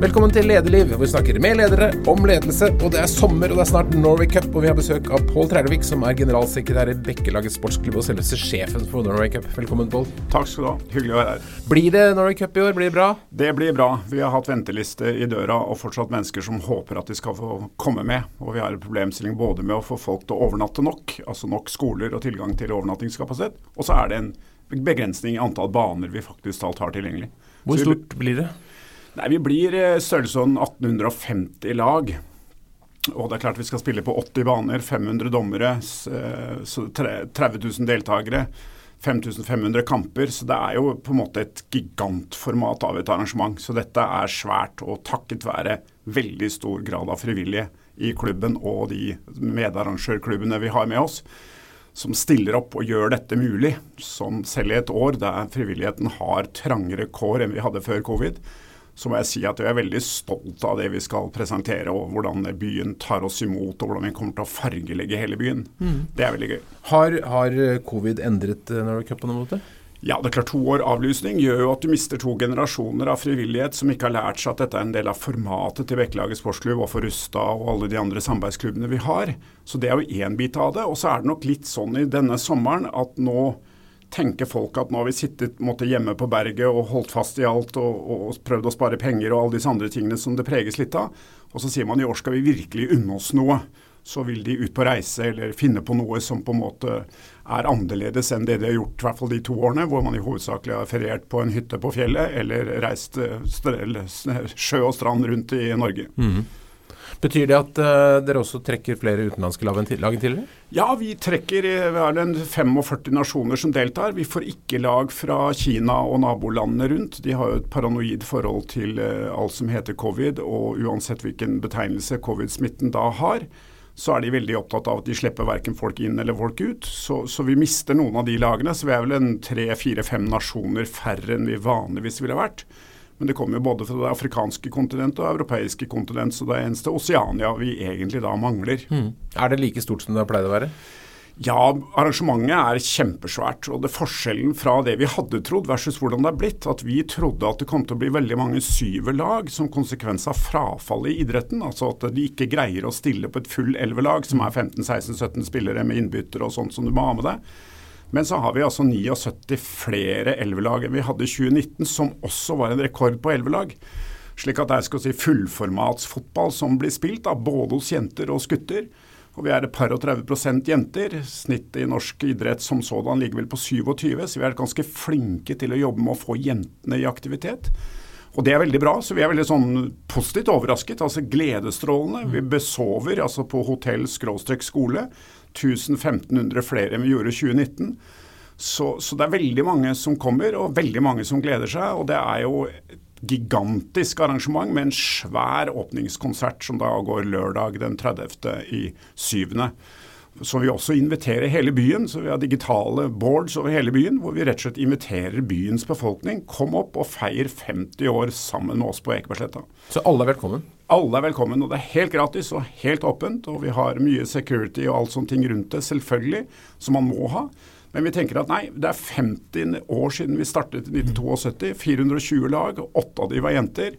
Velkommen til Lederliv, hvor vi snakker med ledere om ledelse. Og det er sommer, og det er snart Norway Cup, og vi har besøk av Pål Trælevik, som er generalsekretær i Bekkelaget sportsklubb og selveste sjefen for Norway Cup. Velkommen, Pål. Takk skal du ha. Hyggelig å være her. Blir det Norway Cup i år? Blir det bra? Det blir bra. Vi har hatt venteliste i døra og fortsatt mennesker som håper at de skal få komme med. Og vi har en problemstilling både med å få folk til å overnatte nok, altså nok skoler og tilgang til overnattingskapasitet, og så er det en begrensning i antall baner vi faktisk talt har tilgjengelig. Hvor stort blir det? Nei, Vi blir eh, størrelsesorden 1850 lag. Og det er klart vi skal spille på 80 baner, 500 dommere, eh, 30 000 deltakere. 5500 kamper, så det er jo på en måte et gigantformat av et arrangement. Så dette er svært, og takket være veldig stor grad av frivillige i klubben og de medarrangørklubbene vi har med oss, som stiller opp og gjør dette mulig. Som selv i et år der frivilligheten har trangere kår enn vi hadde før covid, så må jeg si at jeg er veldig stolt av det vi skal presentere, og hvordan byen tar oss imot, og hvordan vi kommer til å fargelegge hele byen. Mm. Det er veldig gøy. Har, har covid endret eh, Norway Cup på noen måte? Ja, det er klart To år avlysning gjør jo at du mister to generasjoner av frivillighet som ikke har lært seg at dette er en del av formatet til Bekkelaget sportsklubb og for Rusta og alle de andre samarbeidsklubbene vi har. Så det er jo én bit av det. Og så er det nok litt sånn i denne sommeren at nå tenker folk at nå har vi sittet måtte, hjemme på berget og holdt fast i alt og, og, prøvd å spare penger og alle disse andre tingene som det preges litt av. Og så sier man i år skal vi virkelig unne oss noe. Så vil de ut på reise eller finne på noe som på en måte er annerledes enn det de har gjort i hvert fall de to årene, hvor man i hovedsakelig har feriert på en hytte på fjellet eller reist sjø og strand rundt i Norge. Mm. Betyr det at uh, dere også trekker flere utenlandske lag enn tidligere? Ja, vi trekker vi er en 45 nasjoner som deltar. Vi får ikke lag fra Kina og nabolandene rundt. De har jo et paranoid forhold til uh, alt som heter covid, og uansett hvilken betegnelse covid-smitten da har, så er de veldig opptatt av at de slipper verken folk inn eller folk ut. Så, så vi mister noen av de lagene. Så vi er vel en tre-fire-fem nasjoner færre enn vi vanligvis ville vært. Men det kommer jo både fra det afrikanske kontinent og europeiske kontinent, så det er eneste Oseania vi egentlig da mangler. Mm. Er det like stort som det har pleid å være? Ja, arrangementet er kjempesvært. Og det forskjellen fra det vi hadde trodd versus hvordan det er blitt, at vi trodde at det kom til å bli veldig mange syverlag som konsekvens av frafallet i idretten. Altså at de ikke greier å stille på et full elvelag som er 15-16-17 spillere med innbyttere og sånt som du må ha med deg. Men så har vi altså 79 flere elvelag enn vi hadde i 2019, som også var en rekord på elvelag. Slik at det er skal si, fullformatsfotball som blir spilt, da, både hos jenter og gutter. Og vi er et par og 30 jenter. Snittet i norsk idrett som sådan ligger vel på 27, så vi er ganske flinke til å jobbe med å få jentene i aktivitet. Og det er veldig bra, så vi er veldig sånn positivt overrasket. Altså gledesstrålende. Vi besover altså på hotell skråstrek skole. 1000-1500 flere enn vi gjorde i 2019. Så, så, det er veldig mange som kommer, og veldig mange som gleder seg. Og det er jo et gigantisk arrangement med en svær åpningskonsert som da går lørdag den 30. i 7. Så vi også inviterer hele byen. Så vi har digitale boards over hele byen, hvor vi rett og slett inviterer byens befolkning. Kom opp og feir 50 år sammen med oss på Ekebergsletta. Så alle er velkommen? Alle er velkommen, og det er helt gratis og helt åpent. Og vi har mye security og alt sånne ting rundt det, selvfølgelig, som man må ha. Men vi tenker at nei, det er 50 år siden vi startet i 1972. 420 lag, åtte av de var jenter.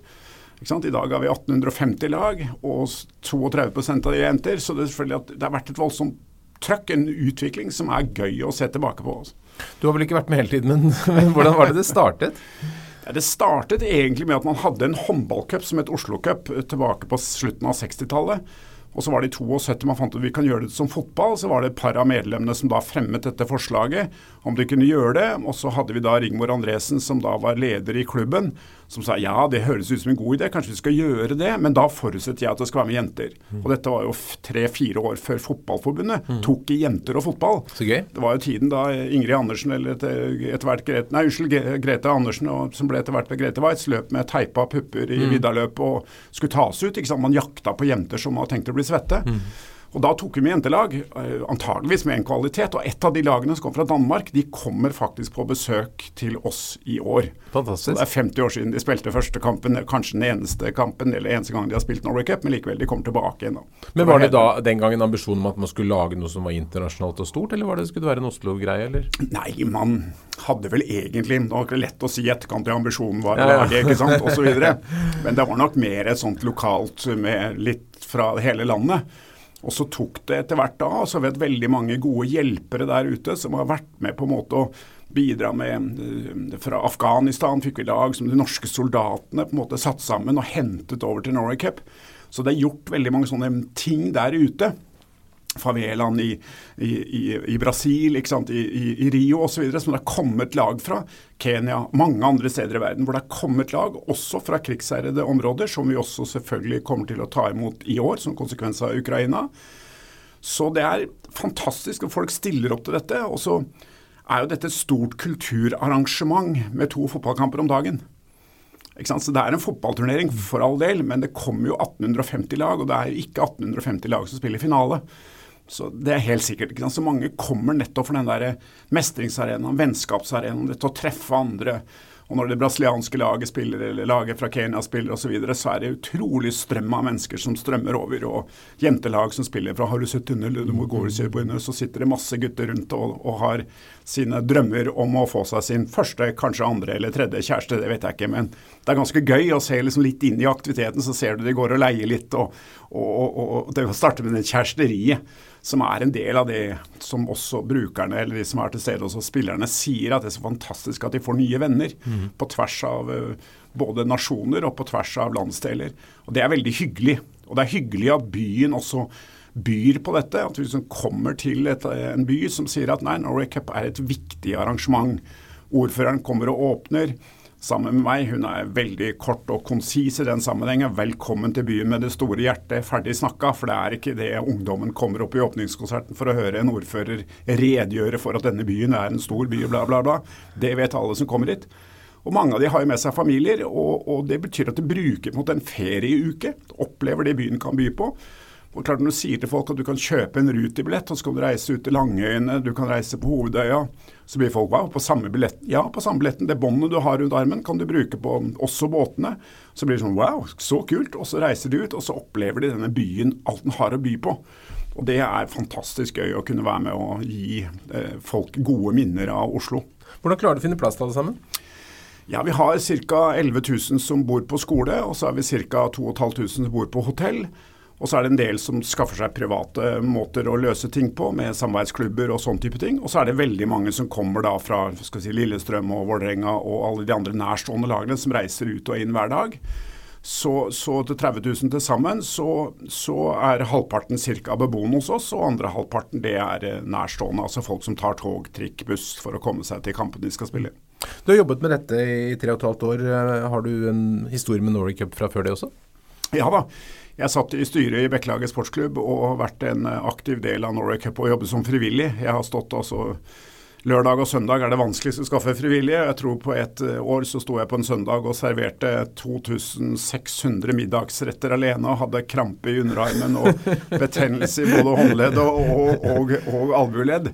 I dag har vi 1850 lag, og 32% av de er jenter. Så det, det har vært et voldsomt trøkk, en utvikling som er gøy å se tilbake på. Du har vel ikke vært med hele tiden, men, men hvordan var det det startet? Det startet egentlig med at man hadde en håndballcup som het Oslo Cup eh, tilbake på slutten av 60-tallet. Og så var det i 72 man fant ut vi kan gjøre det som fotball. Så var det et par av medlemmene som da fremmet dette forslaget om de kunne gjøre det. Og så hadde vi da Rigmor Andresen som da var leder i klubben som sa ja, det høres ut som en god idé, kanskje vi skal gjøre det, men da forutsetter jeg at det skal være med jenter. Og dette var jo tre-fire år før Fotballforbundet mm. tok i jenter og fotball. Så gøy. Det var jo tiden da Ingrid Andersen, eller etter hvert Grete, nei, unnskyld, Grete Andersen, og, som ble etter hvert ved Grete Waitz, løp med teipa pupper i mm. Viddarløp og skulle tas ut. ikke sant? Man jakta på jenter som hadde tenkt å bli svette. Mm. Og Da tok vi med jentelag, eh, antageligvis med en kvalitet. Og et av de lagene som kom fra Danmark, de kommer faktisk på besøk til oss i år. Fantastisk. Så Det er 50 år siden de spilte første kampen, kanskje den eneste kampen eller eneste gang de har spilt Norway Cup, men likevel, de kommer tilbake igjen. da. Men Var det da den gangen ambisjonen om at man skulle lage noe som var internasjonalt og stort, eller var det skulle det være en Oslo-greie, eller? Nei, man hadde vel egentlig Det var lett å si i etterkant at ambisjonen var å lage, ikke sant, osv. Men det var nok mer et sånt lokalt med litt fra hele landet. Og så tok det etter hvert da, så vet veldig mange gode hjelpere der ute som har vært med på en måte å bidra med eh, Fra Afghanistan fikk vi lag som de norske soldatene på en måte satt sammen og hentet over til Norway Cup. Så det er gjort veldig mange sånne ting der ute favelaen i, i, i, Brasil, i, i Rio osv., som det har kommet lag fra. Kenya, mange andre steder i verden hvor det har kommet lag, også fra krigsherjede områder, som vi også selvfølgelig kommer til å ta imot i år som konsekvens av Ukraina. Så det er fantastisk at folk stiller opp til dette. Og så er jo dette et stort kulturarrangement med to fotballkamper om dagen. Så Det er en fotballturnering for all del, men det kommer jo 1850 lag, og det er ikke 1850 lag som spiller finale. Så Det er helt sikkert. ikke sant? Så Mange kommer nettopp for den der mestringsarenaen, vennskapsarenaen, til å treffe andre. Og når det brasilianske laget spiller, eller laget fra Kenya spiller osv., så, videre, så er det utrolig strøm av mennesker som strømmer over. Og jentelag som spiller fra 'Har du sett under?' du må gå og se på under, Så sitter det masse gutter rundt og, og, har sine drømmer om å få seg sin første, kanskje andre eller tredje kjæreste. Det vet jeg ikke, men det er ganske gøy å se liksom litt inn i aktiviteten. Så ser du de går og leier litt, og, og, og det starter med det kjæresteriet som er en del av det som også brukerne eller de som er til stede, også spillerne, sier at det er så fantastisk at de får nye venner mm. på tvers av uh, både nasjoner og på tvers av landsdeler. Og Det er veldig hyggelig. Og det er hyggelig at byen også byr på dette. At vi liksom kommer til et, en by som sier at nei, Norway Cup er et viktig arrangement. Ordføreren kommer og åpner sammen med meg. Hun er veldig kort og konsis i den sammenhengen. Velkommen til byen med det store hjertet, ferdig snakka. For det er ikke det ungdommen kommer opp i åpningskonserten for å høre en ordfører redegjøre for at denne byen er en stor by, bla, bla, bla. Det vet alle som kommer hit. Og Mange av de har jo med seg familier, og, og det betyr at de bruker en ferieuke. Opplever det byen kan by på. Og klart Når du sier til folk at du kan kjøpe en rutebillett, og så kan du reise ut til Langøyene, du kan reise på Hovedøya, så blir folk wow, på samme billetten. Ja, på samme billetten. Det båndet du har rundt armen, kan du bruke på også båtene. Så blir det sånn wow, så kult. Og så reiser de ut, og så opplever de denne byen, alt den har å by på. Og det er fantastisk gøy å kunne være med og gi eh, folk gode minner av Oslo. Hvordan klarer du å finne plass til alle sammen? Ja, Vi har ca. 11 000 som bor på skole, og så er vi ca. 2500 som bor på hotell. Og så er det en del som skaffer seg private måter å løse ting på, med samarbeidsklubber og sånn type ting. Og så er det veldig mange som kommer da fra si, Lillestrøm og Vålerenga og alle de andre nærstående lagene som reiser ut og inn hver dag. Så, så til 30 000 til sammen, så, så er halvparten ca. beboende hos oss, og andre halvparten det er eh, nærstående. Altså folk som tar tog, trikk, buss for å komme seg til kampene de skal spille. Du har jobbet med dette i tre og et halvt år. Har du en historie med Norway Cup fra før det også? Ja da. Jeg satt i styret i Bekkelaget sportsklubb og har vært en aktiv del av Norway Cup og jobbet som frivillig. Jeg har stått altså Lørdag og søndag er det vanskeligst å skaffe frivillige. Jeg tror på et år så sto jeg på en søndag og serverte 2600 middagsretter alene og hadde krampe i underarmen og betennelse i både håndledd og, og, og, og albueledd.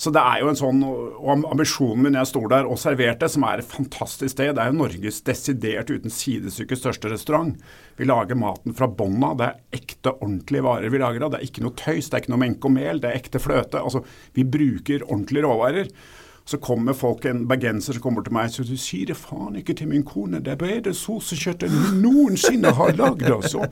Så det er jo en sånn og ambisjonen min jeg står der og serverte, som er et fantastisk sted. Det er jo Norges desidert uten sidestykke største restaurant. Vi lager maten fra bånna. Det er ekte, ordentlige varer vi lager av. Det er ikke noe tøys, det er ikke noe menke og mel, det er ekte fløte. Altså, vi bruker ordentlige råvarer. Så kommer folk, en bergenser som kommer til meg så du sier det faen ikke til min kone, det er bedre sosekjøtt enn hun noensinne har lagd. Altså.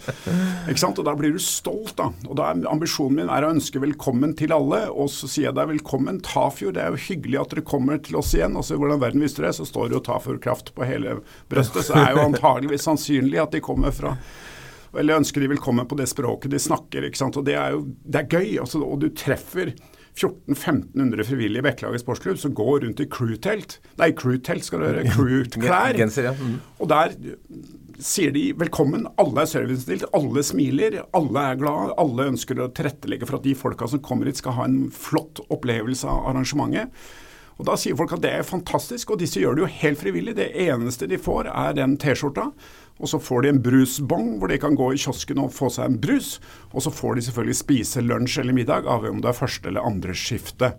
Ikke sant? Og Da blir du stolt. da. Og da er Ambisjonen min er å ønske velkommen til alle. Og så sier jeg deg velkommen Tafjord. Det er jo hyggelig at dere kommer til oss igjen. Altså Hvordan verden visste det, så står det jo Tafjordkraft på hele brøstet. Så er jo antageligvis sannsynlig at de kommer fra eller ønsker de velkommen på det språket de snakker. ikke sant? Og Det er jo det er gøy. altså, Og du treffer 1400-1500 frivillige i Bekkelaget sportsklubb som går rundt i crewtelt. Nei, crewtelt skal du. Crewklær. Ja. Mm. Og der sier de velkommen. Alle er servicestilt, alle smiler, alle er glad. Alle ønsker å tilrettelegge for at de folka som kommer hit skal ha en flott opplevelse av arrangementet. Og Da sier folk at det er fantastisk, og disse gjør det jo helt frivillig. Det eneste de får er den T-skjorta. Og så får de en brusbong hvor de kan gå i kiosken og få seg en brus. Og så får de selvfølgelig spise lunsj eller middag, avhengig om det er første eller andre skifte.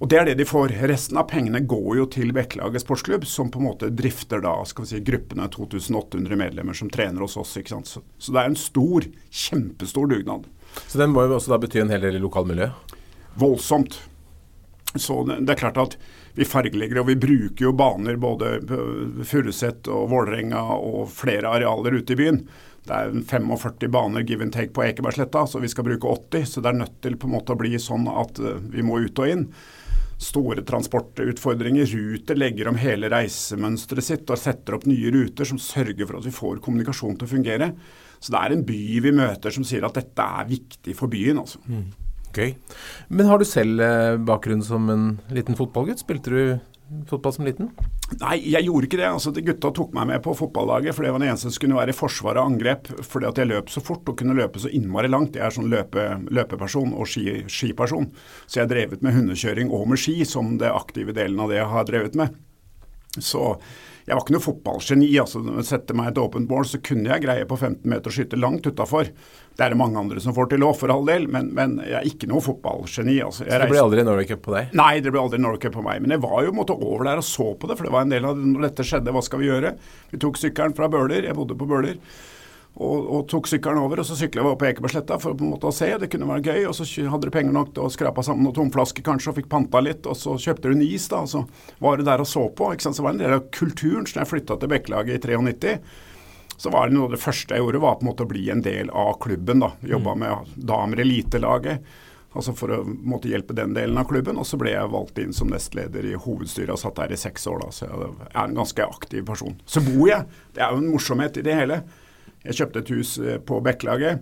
Og Det er det de får. Resten av pengene går jo til Bekkelaget sportsklubb, som på en måte drifter da, skal vi si, gruppene 2800 medlemmer som trener hos oss. ikke sant? Så, det er en stor, kjempestor dugnad. Så den må jo også da bety en hel del i lokalmiljøet? Voldsomt. Så det, det er klart at vi fargelegger, og vi bruker jo baner både Furuset og Vålerenga og flere arealer ute i byen. Det er 45 baner give and take på Ekebergsletta, så vi skal bruke 80. Så det er nødt til på en måte å bli sånn at eh, vi må ut og inn store transportutfordringer. Ruter legger om hele reisemønsteret sitt og setter opp nye ruter som sørger for at vi får kommunikasjon til å fungere. Så det er en by vi møter som sier at dette er viktig for byen. altså. Mm. Gøy. Men har du selv eh, bakgrunn som en liten fotballgutt? Spilte du fotball som liten? Nei, jeg gjorde ikke det. Altså, de Gutta tok meg med på fotballaget, for det var den eneste som kunne være i forsvar og angrep. Fordi at jeg løp så fort og kunne løpe så innmari langt. Jeg er sånn løpe, løpeperson og ski, skiperson. Så jeg har drevet med hundekjøring og med ski som det aktive delen av det jeg har drevet med. Så jeg var ikke noe fotballgeni. altså Sette meg et åpent mål, så kunne jeg greie på 15 meter å skyte langt utafor. Det er det mange andre som får til òg, for all del, men, men, jeg er ikke noe fotballgeni. Altså. så det ble aldri Norway Cup på deg? Nei, det ble aldri Norway Cup på meg. Men jeg var jo måtte over der og så på det, for det var en del av det når dette skjedde. Hva skal vi gjøre? Vi tok sykkelen fra Bøler, jeg bodde på Bøler og, og, tok sykkelen over. og Så sykla vi opp på Ekebergsletta for på en måte å se. Det kunne være gøy. og Så hadde du penger nok til å skrape sammen noen tomflasker kanskje, og fikk panta litt. og Så kjøpte du en is, da, og så var du der og så på. ikke sant, Så var det en del av kulturen. Så da jeg flytta til Bekkelaget i 93, så var det noe av det første jeg gjorde, var på en måte å bli en del av klubben. da, Jobba mm. med damer elitelaget. Altså for å måtte hjelpe den delen av klubben. Og så ble jeg valgt inn som nestleder i hovedstyret og satt der i seks år. da, Så jeg er en ganske aktiv person. Så bor jeg. Det er jo en morsomhet i det hele. Jeg kjøpte et hus eh, på Bekkelaget.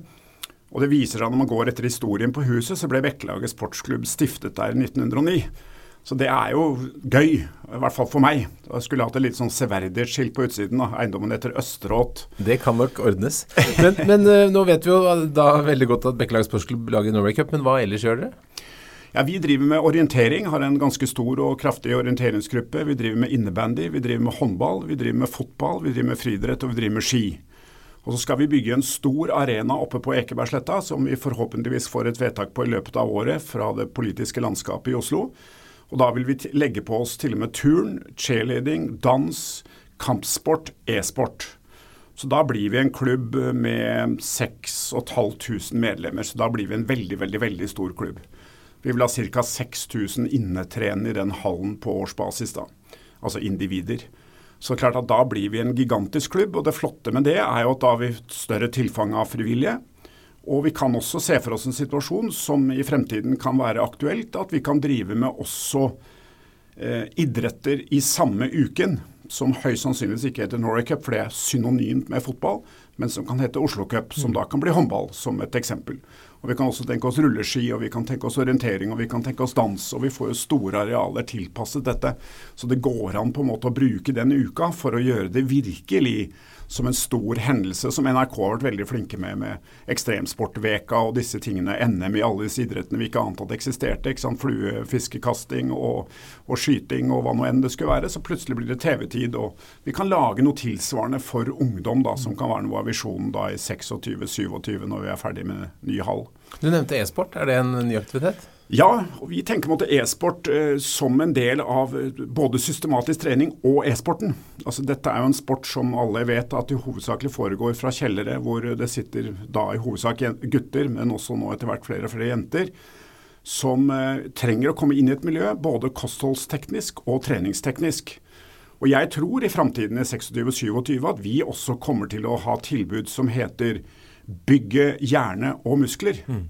Og det viser seg når man går etter historien på huset, så ble Bekkelaget sportsklubb stiftet der i 1909. Så det er jo gøy, i hvert fall for meg. Jeg skulle hatt et litt sånn severdighetsskilt på utsiden. Da. Eiendommen heter Østeråt. Det kan nok ordnes. Men, men uh, nå vet vi jo da veldig godt at Bekkelaget sportsklubb lager Norway Cup, men hva ellers gjør dere? Ja, Vi driver med orientering, har en ganske stor og kraftig orienteringsgruppe. Vi driver med innebandy, vi driver med håndball, vi driver med fotball, vi driver med friidrett og vi driver med ski. Og så skal vi bygge en stor arena oppe på Ekebergsletta, som vi forhåpentligvis får et vedtak på i løpet av året fra det politiske landskapet i Oslo. Og da vil vi legge på oss til og med turn, cheerleading, dans, kampsport, e-sport. Så da blir vi en klubb med 6500 medlemmer. Så da blir vi en veldig, veldig, veldig stor klubb. Vi vil ha ca. 6000 innetrenende i den hallen på årsbasis, da. Altså individer. Så klart at da blir vi en gigantisk klubb. Og det flotte med det er jo at da har vi større tilfang av frivillige. Og vi kan også se for oss en situasjon som i fremtiden kan være aktuelt, at vi kan drive med også eh, idretter i samme uken. Som høyst sannsynligvis ikke heter Norway Cup, for det er synonymt med fotball, men som kan hete Oslo Cup, som da kan bli håndball, som et eksempel. Og Vi kan også tenke oss rulleski, og vi kan tenke oss orientering og vi kan tenke oss dans. Og vi får jo store arealer tilpasset dette. Så det går an på en måte å bruke den uka for å gjøre det virkelig som en stor hendelse, som NRK har vært veldig flinke med, med Ekstremsportveka og disse tingene. NM i alle disse idrettene vi ikke ante at eksisterte. ikke sant, Fluefiskekasting og, og, skyting og hva nå enn det skulle være. Så plutselig blir det TV-tid. Og vi kan lage noe tilsvarende for ungdom, da, som kan være noe av visjonen da i 26-27 når vi er ferdig med ny hall. Du nevnte e-sport. Er det en ny aktivitet? Ja, og vi tenker mot e-sport eh, som en del av eh, både systematisk trening og e-sporten. Altså, dette er jo en sport som alle vet at i hovedsakelig foregår fra kjellere, hvor det sitter da i hovedsak gutter, men også nå etter hvert flere og flere jenter, som eh, trenger å komme inn i et miljø, både kostholdsteknisk og treningsteknisk. Og jeg tror i framtiden i 26 og 27 at vi også kommer til å ha tilbud som heter bygge hjerne og muskler. Mm.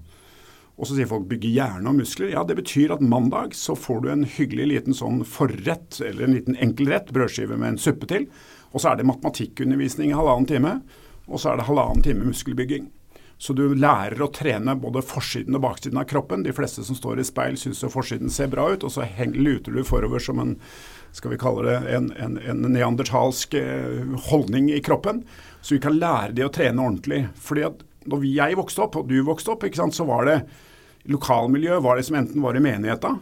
Og så sier folk bygge hjerne og muskler. Ja, det betyr at mandag så får du en hyggelig liten sånn forrett, eller en liten enkelrett, brødskive med en suppe til. Og så er det matematikkundervisning i halvannen time. Og så er det halvannen time muskelbygging. Så du lærer å trene både forsiden og baksiden av kroppen. De fleste som står i speil syns forsiden ser bra ut, og så luter du forover som en skal vi kalle det, en, en, en neandertalsk eh, holdning i kroppen. Så vi kan lære de å trene ordentlig. Fordi at når jeg vokste opp, og du vokste opp, så var det lokalmiljø var det som enten var i menigheta,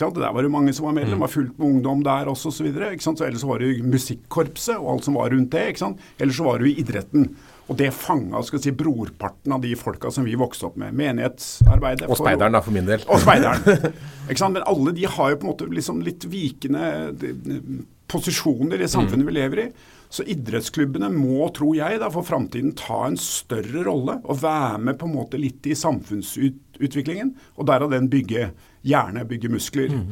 Der var det mange som var medlem, Det var fullt med ungdom der også osv. Ellers så var det musikkorpset og alt som var rundt det. ikke sant? Eller så var det jo idretten. Og det fanga si, brorparten av de folka som vi vokste opp med. Menighetsarbeidet. Og speideren, da, for min del. Og speideren. ikke sant? Men alle de har jo på en måte liksom litt vikende posisjoner i samfunnet vi lever i. Så idrettsklubbene må, tror jeg, da, for framtiden ta en større rolle og være med på en måte litt i samfunnsutviklingen. Og derav den bygge hjerne, bygge muskler. Mm.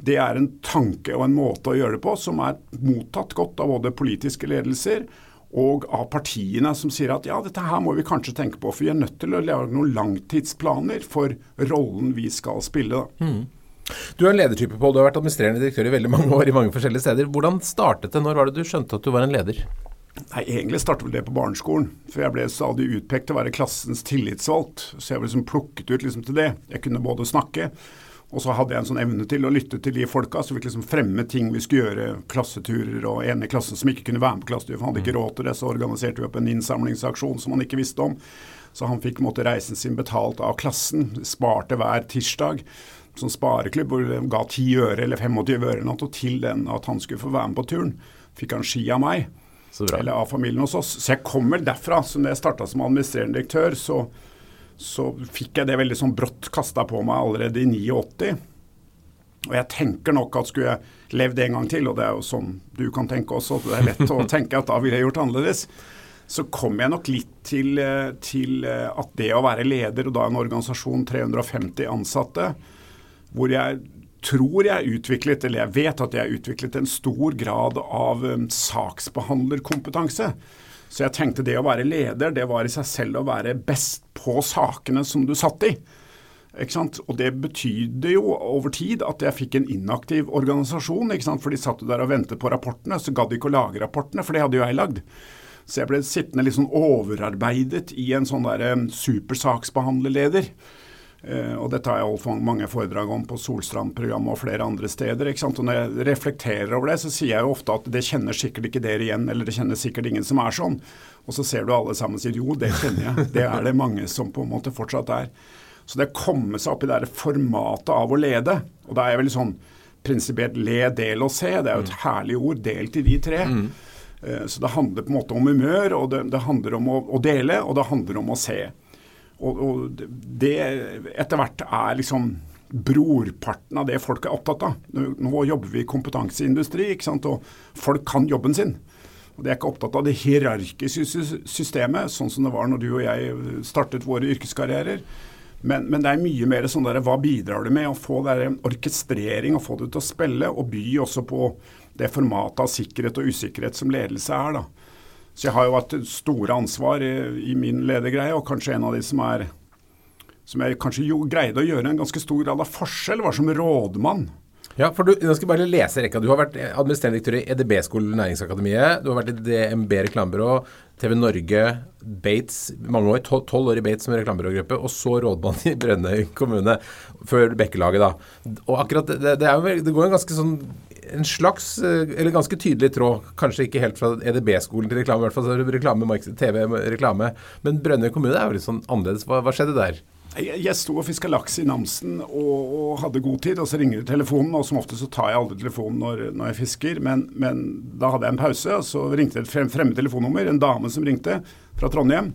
Det er en tanke og en måte å gjøre det på som er mottatt godt av både politiske ledelser og av partiene som sier at ja, dette her må vi kanskje tenke på, for vi er nødt til å lage noen langtidsplaner for rollen vi skal spille. Mm. Du er en ledertype, Pål. Du har vært administrerende direktør i veldig mange år i mange forskjellige steder. Hvordan startet det? Når var det du skjønte at du var en leder? Nei, Egentlig startet vel det på barneskolen. For jeg ble stadig utpekt til å være klassens tillitsvalgt. Så jeg ble liksom plukket ut liksom til det. Jeg kunne både snakke, og så hadde jeg en sånn evne til å lytte til de folka som fikk liksom fremme ting vi skulle gjøre. Klasseturer og en i klassen som ikke kunne være med på klassetur, for han hadde ikke råd til det. Så organiserte vi opp en innsamlingsaksjon som han ikke visste om. Så han fikk måtte, reisen sin betalt av klassen. Sparte hver tirsdag sånn spareklubb hvor de ga 10 øre eller 25 øre noe, til den at han skulle få være med på turen. Fikk han ski av meg, eller av familien hos oss. Så jeg kommer derfra. Så når jeg starta som administrerende direktør, så, så, fikk jeg det veldig sånn brått kasta på meg allerede i 89. Og jeg tenker nok at skulle jeg levd en gang til, og det er jo sånn du kan tenke også, det er lett å tenke at da ville jeg gjort annerledes, så kom jeg nok litt til, eh, til eh, at det å være leder, og da en organisasjon 350 ansatte, hvor jeg tror jeg utviklet, eller jeg vet at jeg utviklet en stor grad av um, saksbehandlerkompetanse. Så jeg tenkte det å være leder, det var i seg selv å være best på sakene som du satt i. Og det betydde jo over tid at jeg fikk en inaktiv organisasjon. For de satt jo der og ventet på rapportene, så gadd de ikke å lage rapportene, for det hadde jo jeg lagd. Så jeg ble sittende litt sånn overarbeidet i en sånn der um, supersaksbehandlerleder. Uh, og dette har jeg holdt mange foredrag om på Solstrand-programmet og flere andre steder. Og Når jeg reflekterer over det, så sier jeg jo ofte at det kjenner sikkert ikke dere igjen, eller det kjenner sikkert ingen som er sånn. Og så ser du alle sammen og sier jo, det kjenner jeg. Det er det mange som på en måte fortsatt er. Så det å komme seg opp i det formatet av å lede, og da er jeg veldig sånn prinsipielt le, del og se, det er jo et mm. herlig ord, delt i de tre. Mm. Uh, så det handler på en måte om humør, og det, det handler om å, å dele, og det handler om å se. Og, og det etter hvert er liksom brorparten av det folk er opptatt av. Nå jobber vi i kompetanseindustri, ikke sant? og folk kan jobben sin. Og De er ikke opptatt av det hierarkiske systemet, sånn som det var når du og jeg startet våre yrkeskarrierer. Men, men, det er mye mer sånn der, hva bidrar du med? Å få der en orkestrering og få det til å spille, og by også på det formatet av sikkerhet og usikkerhet som ledelse er. da. Så jeg har jo hatt store ansvar i, i min ledergreie, og kanskje en av de som er som jeg kanskje jo greide å gjøre en ganske stor grad av forskjell, var som rådmann. Ja, for du, Nå skal bare lese rekka. Du har vært administrerende direktør i EDB-skolen Næringsakademiet. Du har vært i DNB reklamebyrå, TV Norge, Bates mange år. Tolv år i Bates som reklamebyrågruppe, og så rådmann i Brønnøy kommune før Bekkelaget, da. Og akkurat det, det, jo, det går en ganske sånn en slags, eh, eller ganske tydelig tråd, kanskje ikke helt fra EDB-skolen til reklame, i hvert fall reklame, TV-reklame, men Brønnøy kommune er jo litt sånn annerledes. Hva, hva skjedde der? Jeg, jeg sto og fiska laks i Namsen og, og, hadde god tid, og så ringer telefonen. og Som ofte så tar jeg aldri telefonen når, når jeg fisker, men, men, da hadde jeg en pause. og Så ringte et frem, fremmed telefonnummer, en dame som ringte fra Trondheim.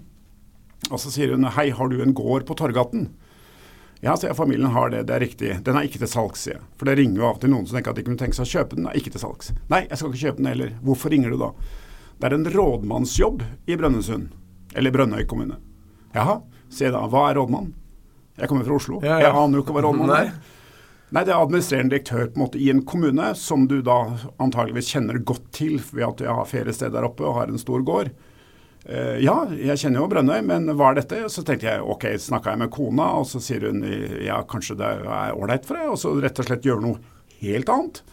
Og så sier hun hei, har du en gård på Torgaten? Ja, sier jeg, familien har det, det er riktig. Den er ikke til salgs, sier jeg. For det ringer jo av til noen som tenker at de kunne tenke seg å kjøpe den. Den er ikke til salgs. Nei, jeg skal ikke kjøpe den heller. Hvorfor ringer du da? Det er en rådmannsjobb i Brønnøysund. Eller Brønnøy kommune. Jaha, sier jeg da. Hva er rådmann? Jeg kommer fra Oslo. Ja, ja. Jeg aner jo ikke hva rollen er. Nei, det er administrerende direktør på en måte i en kommune som du da antageligvis kjenner godt til ved at jeg har feriested der oppe og har en stor gård. Uh, ja, jeg kjenner jo Brønnøy, men hva er dette? Så tenkte jeg ok, snakka jeg med kona, og så sier hun ja, kanskje det er ålreit for deg, og så rett og slett gjøre noe helt annet.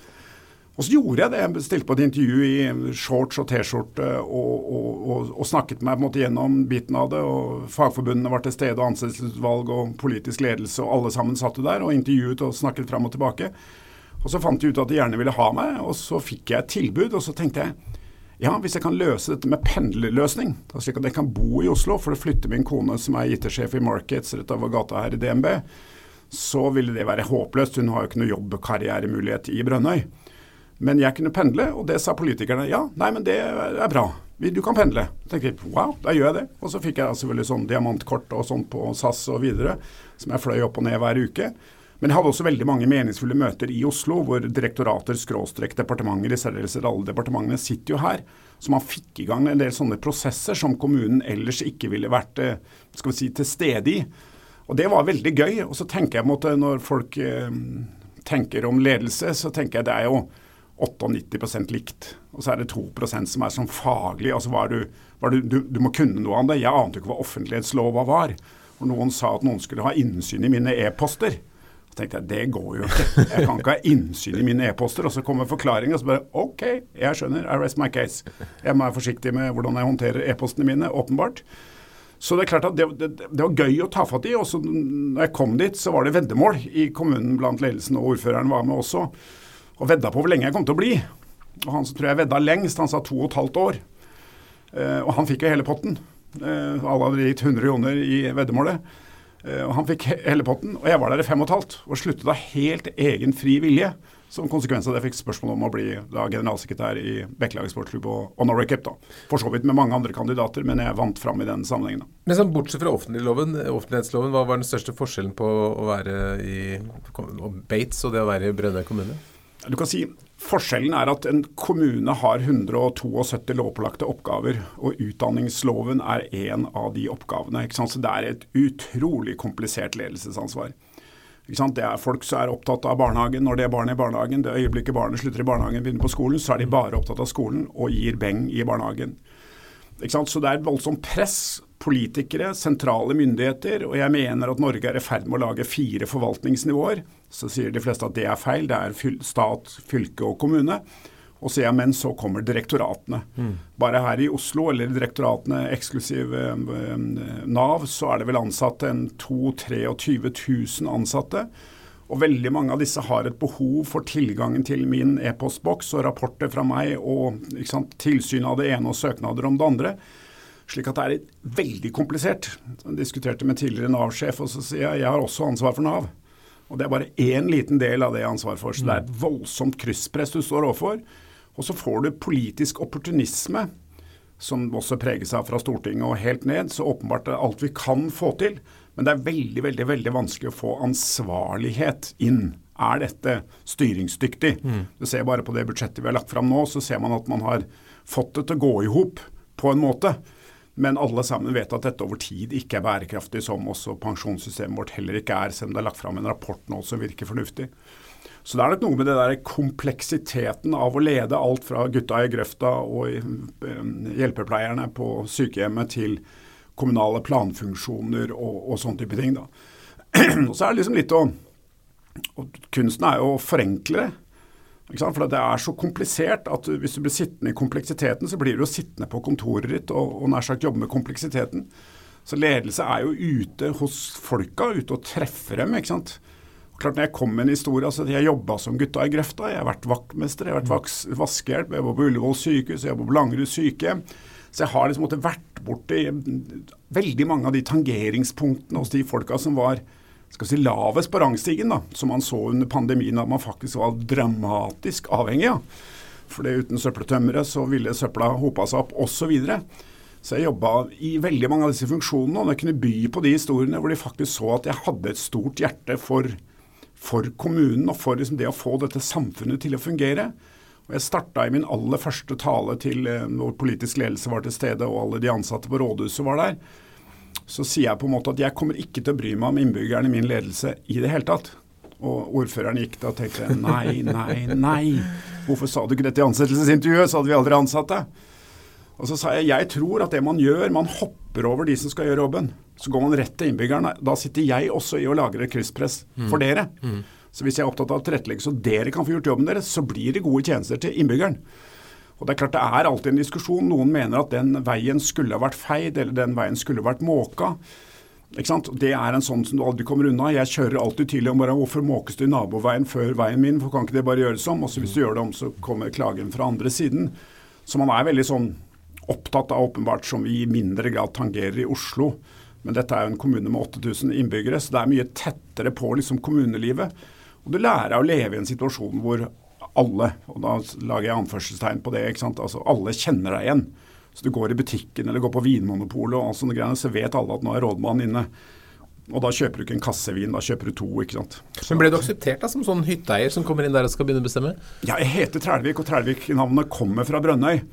Og så gjorde jeg det. Jeg stilte på et intervju i shorts og T-skjorte og, og, og, og, snakket meg på en måte gjennom biten av det. og Fagforbundene var til stede, og ansettelsesutvalg og politisk ledelse, og alle sammen satt der og intervjuet og snakket fram og tilbake. Og så fant de ut at de gjerne ville ha meg, og så fikk jeg et tilbud, og så tenkte jeg ja, hvis jeg kan løse dette med pendlerløsning, slik at jeg kan bo i Oslo, for å flytte min kone som er IT-sjef i Markets rett over gata her i DNB, så ville det være håpløst. Hun har jo ikke noe jobbkarrieremulighet i Brønnøy. Men jeg kunne pendle, og det sa politikerne. Ja, nei, men det er bra. Du kan pendle. Så tenkte jeg wow, da gjør jeg det. Og så fikk jeg selvfølgelig sånn diamantkort og sånn på SAS og videre, som jeg fløy opp og ned hver uke. Men jeg hadde også veldig mange meningsfulle møter i Oslo, hvor direktorater, skråstrek departementer, i særdeleshet alle departementene, sitter jo her. Så man fikk i gang en del sånne prosesser som kommunen ellers ikke ville vært eh, skal vi si, til stede i. Og det var veldig gøy. Og så tenker jeg måtte, når folk eh, tenker om ledelse, så tenker jeg det er jo 98% likt. Og så er det 2% som er sånn faglig. altså var du, var du, du, du, må kunne noe om det. Jeg ante ikke hva offentlighetslova var. Og noen sa at noen skulle ha innsyn i mine e-poster. Så tenkte jeg det går jo ikke. Jeg kan ikke ha innsyn i mine e-poster. Og så kommer forklaringen, og så bare OK, jeg skjønner. I rest my case. Jeg må være forsiktig med hvordan jeg håndterer e-postene mine, åpenbart. Så det er klart at det, det, det var gøy å ta fatt i. Og når jeg kom dit, så var det veddemål i kommunen blant ledelsen, og ordføreren var med også. Og vedda på hvor lenge jeg kom til å bli. Og han som tror jeg vedda lengst, han sa to og et halvt år. Eh, og han fikk jo hele potten. Eh, alle hadde gitt 100 kroner i veddemålet. Eh, og Han fikk hele potten, og jeg var der i fem og et halvt. Og sluttet av helt egen fri vilje. Som konsekvens av det fikk spørsmål om å bli da, generalsekretær i Bekkelaget sportsklubb og, Norway Cup. da. For så vidt med mange andre kandidater, men jeg vant fram i den sammenhengen. da. Men sånn, Bortsett fra offentlighetsloven, hva var den største forskjellen på å være i Bates og det å være i Brønnøy kommune? Du kan si Forskjellen er at en kommune har 172 lovpålagte oppgaver, og utdanningsloven er én av de oppgavene. Så det er et utrolig komplisert ledelsesansvar. Det er folk som er opptatt av barnehagen når det er barn i barnehagen. Det øyeblikket barnet slutter i barnehagen og begynner på skolen, så er de bare opptatt av skolen og gir beng i barnehagen. Så det er et voldsomt press. Politikere, sentrale myndigheter, og jeg mener at Norge er i ferd med å lage fire forvaltningsnivåer. Så sier de fleste at det er feil. Det er stat, fylke og kommune. Og så ja, men så kommer direktoratene. Mm. Bare her i Oslo, eller direktoratene eksklusiv eh, Nav, så er det vel ansatt en 22 000-23 000 ansatte. Og veldig mange av disse har et behov for tilgangen til min e-postboks og rapporter fra meg og sant, tilsyn av det ene og søknader om det andre. Slik at det er veldig komplisert. Jeg diskuterte med tidligere Nav-sjef, og så sier jeg jeg har også ansvar for Nav. Og det er bare én liten del av det jeg har ansvar for. Så det er et voldsomt krysspress du står overfor. Og så får du politisk opportunisme, som også preger seg fra Stortinget og helt ned. Så åpenbart er alt vi kan få til. Men det er veldig veldig, veldig vanskelig å få ansvarlighet inn. Er dette styringsdyktig? Mm. Du ser bare på det budsjettet vi har lagt fram nå, så ser man at man har fått det til å gå i hop på en måte. Men alle sammen vet at dette over tid ikke er bærekraftig, som også pensjonssystemet vårt heller ikke er, selv om det er lagt fram en rapport nå som virker fornuftig. Så det er nok noe med det der kompleksiteten av å lede alt fra gutta i grøfta og eh, hjelpepleierne på sykehjemmet til kommunale planfunksjoner og, og sånne type ting. Da. og så er det liksom litt å Kunsten er jo å forenkle det. For det er så komplisert at hvis du blir sittende i kompleksiteten, så blir du jo sittende på kontoret ditt og, og nær sagt jobbe med kompleksiteten. Så ledelse er jo ute hos folka, ute og treffer dem. ikke sant? Klart når Jeg kom med en historie, altså Jeg jobba som gutta i grøfta. Jeg har vært vaktmester, jeg har vært vaskehjelp, jeg jobba på Ullevål sykehus, jeg jobba på Langerud sykehjem. Så jeg har liksom måtte vært borti veldig mange av de tangeringspunktene hos de folka som var skal si, lavest på rangstigen, da, som man så under pandemien at man faktisk var dramatisk avhengig av. For det uten søppeltømmere så ville søpla hopa seg opp osv. Så, videre. så jeg jobba i veldig mange av disse funksjonene, og jeg kunne by på de historiene hvor de faktisk så at jeg hadde et stort hjerte for, for kommunen og for liksom det å få dette samfunnet til å fungere. Og Jeg starta i min aller første tale til når politisk ledelse var til stede og alle de ansatte på rådhuset var der. Så sier jeg på en måte at jeg kommer ikke til å bry meg om innbyggerne i min ledelse i det hele tatt. Og ordføreren gikk da og tenkte nei, nei, nei. Hvorfor sa du ikke dette i ansettelsesintervjuet, så hadde vi aldri ansatt deg. Og så sa jeg jeg tror at det man gjør, man hopper over de som skal gjøre jobben. Så går man rett til innbyggerne. Da sitter jeg også i å lagre krysspress for mm. dere. Mm. Så hvis jeg er opptatt av å tilrettelegge så dere kan få gjort jobben deres, så blir det gode tjenester til innbyggeren. Og Det er klart det er alltid en diskusjon. Noen mener at den veien skulle ha vært feid, eller den veien skulle ha vært måka. Det er en sånn som du aldri kommer unna. Jeg kjører alltid tidlig om morgenen. Hvorfor måkes du naboveien før veien min? For kan ikke det bare gjøres om? Og så hvis du gjør det om, så kommer klagen fra andre siden. Så man er veldig sånn opptatt av, åpenbart, som vi i mindre grad tangerer i Oslo, Men dette er jo en kommune med 8000 innbyggere, så det er mye tettere på liksom, kommunelivet. Og du lærer å leve i en situasjon hvor alle, og da lager jeg anførselstegn på det, ikke sant? altså alle kjenner deg igjen. Så du går i butikken eller går på Vinmonopolet og sånne greier, så vet alle at nå er rådmannen inne. Og da kjøper du ikke en kassevin, da kjøper du to. ikke sant. Så, Men Ble du akseptert da som sånn hytteeier som kommer inn der og skal begynne å bestemme? Ja, jeg heter Trælvik, og Trælvik-navnet kommer fra Brønnøy.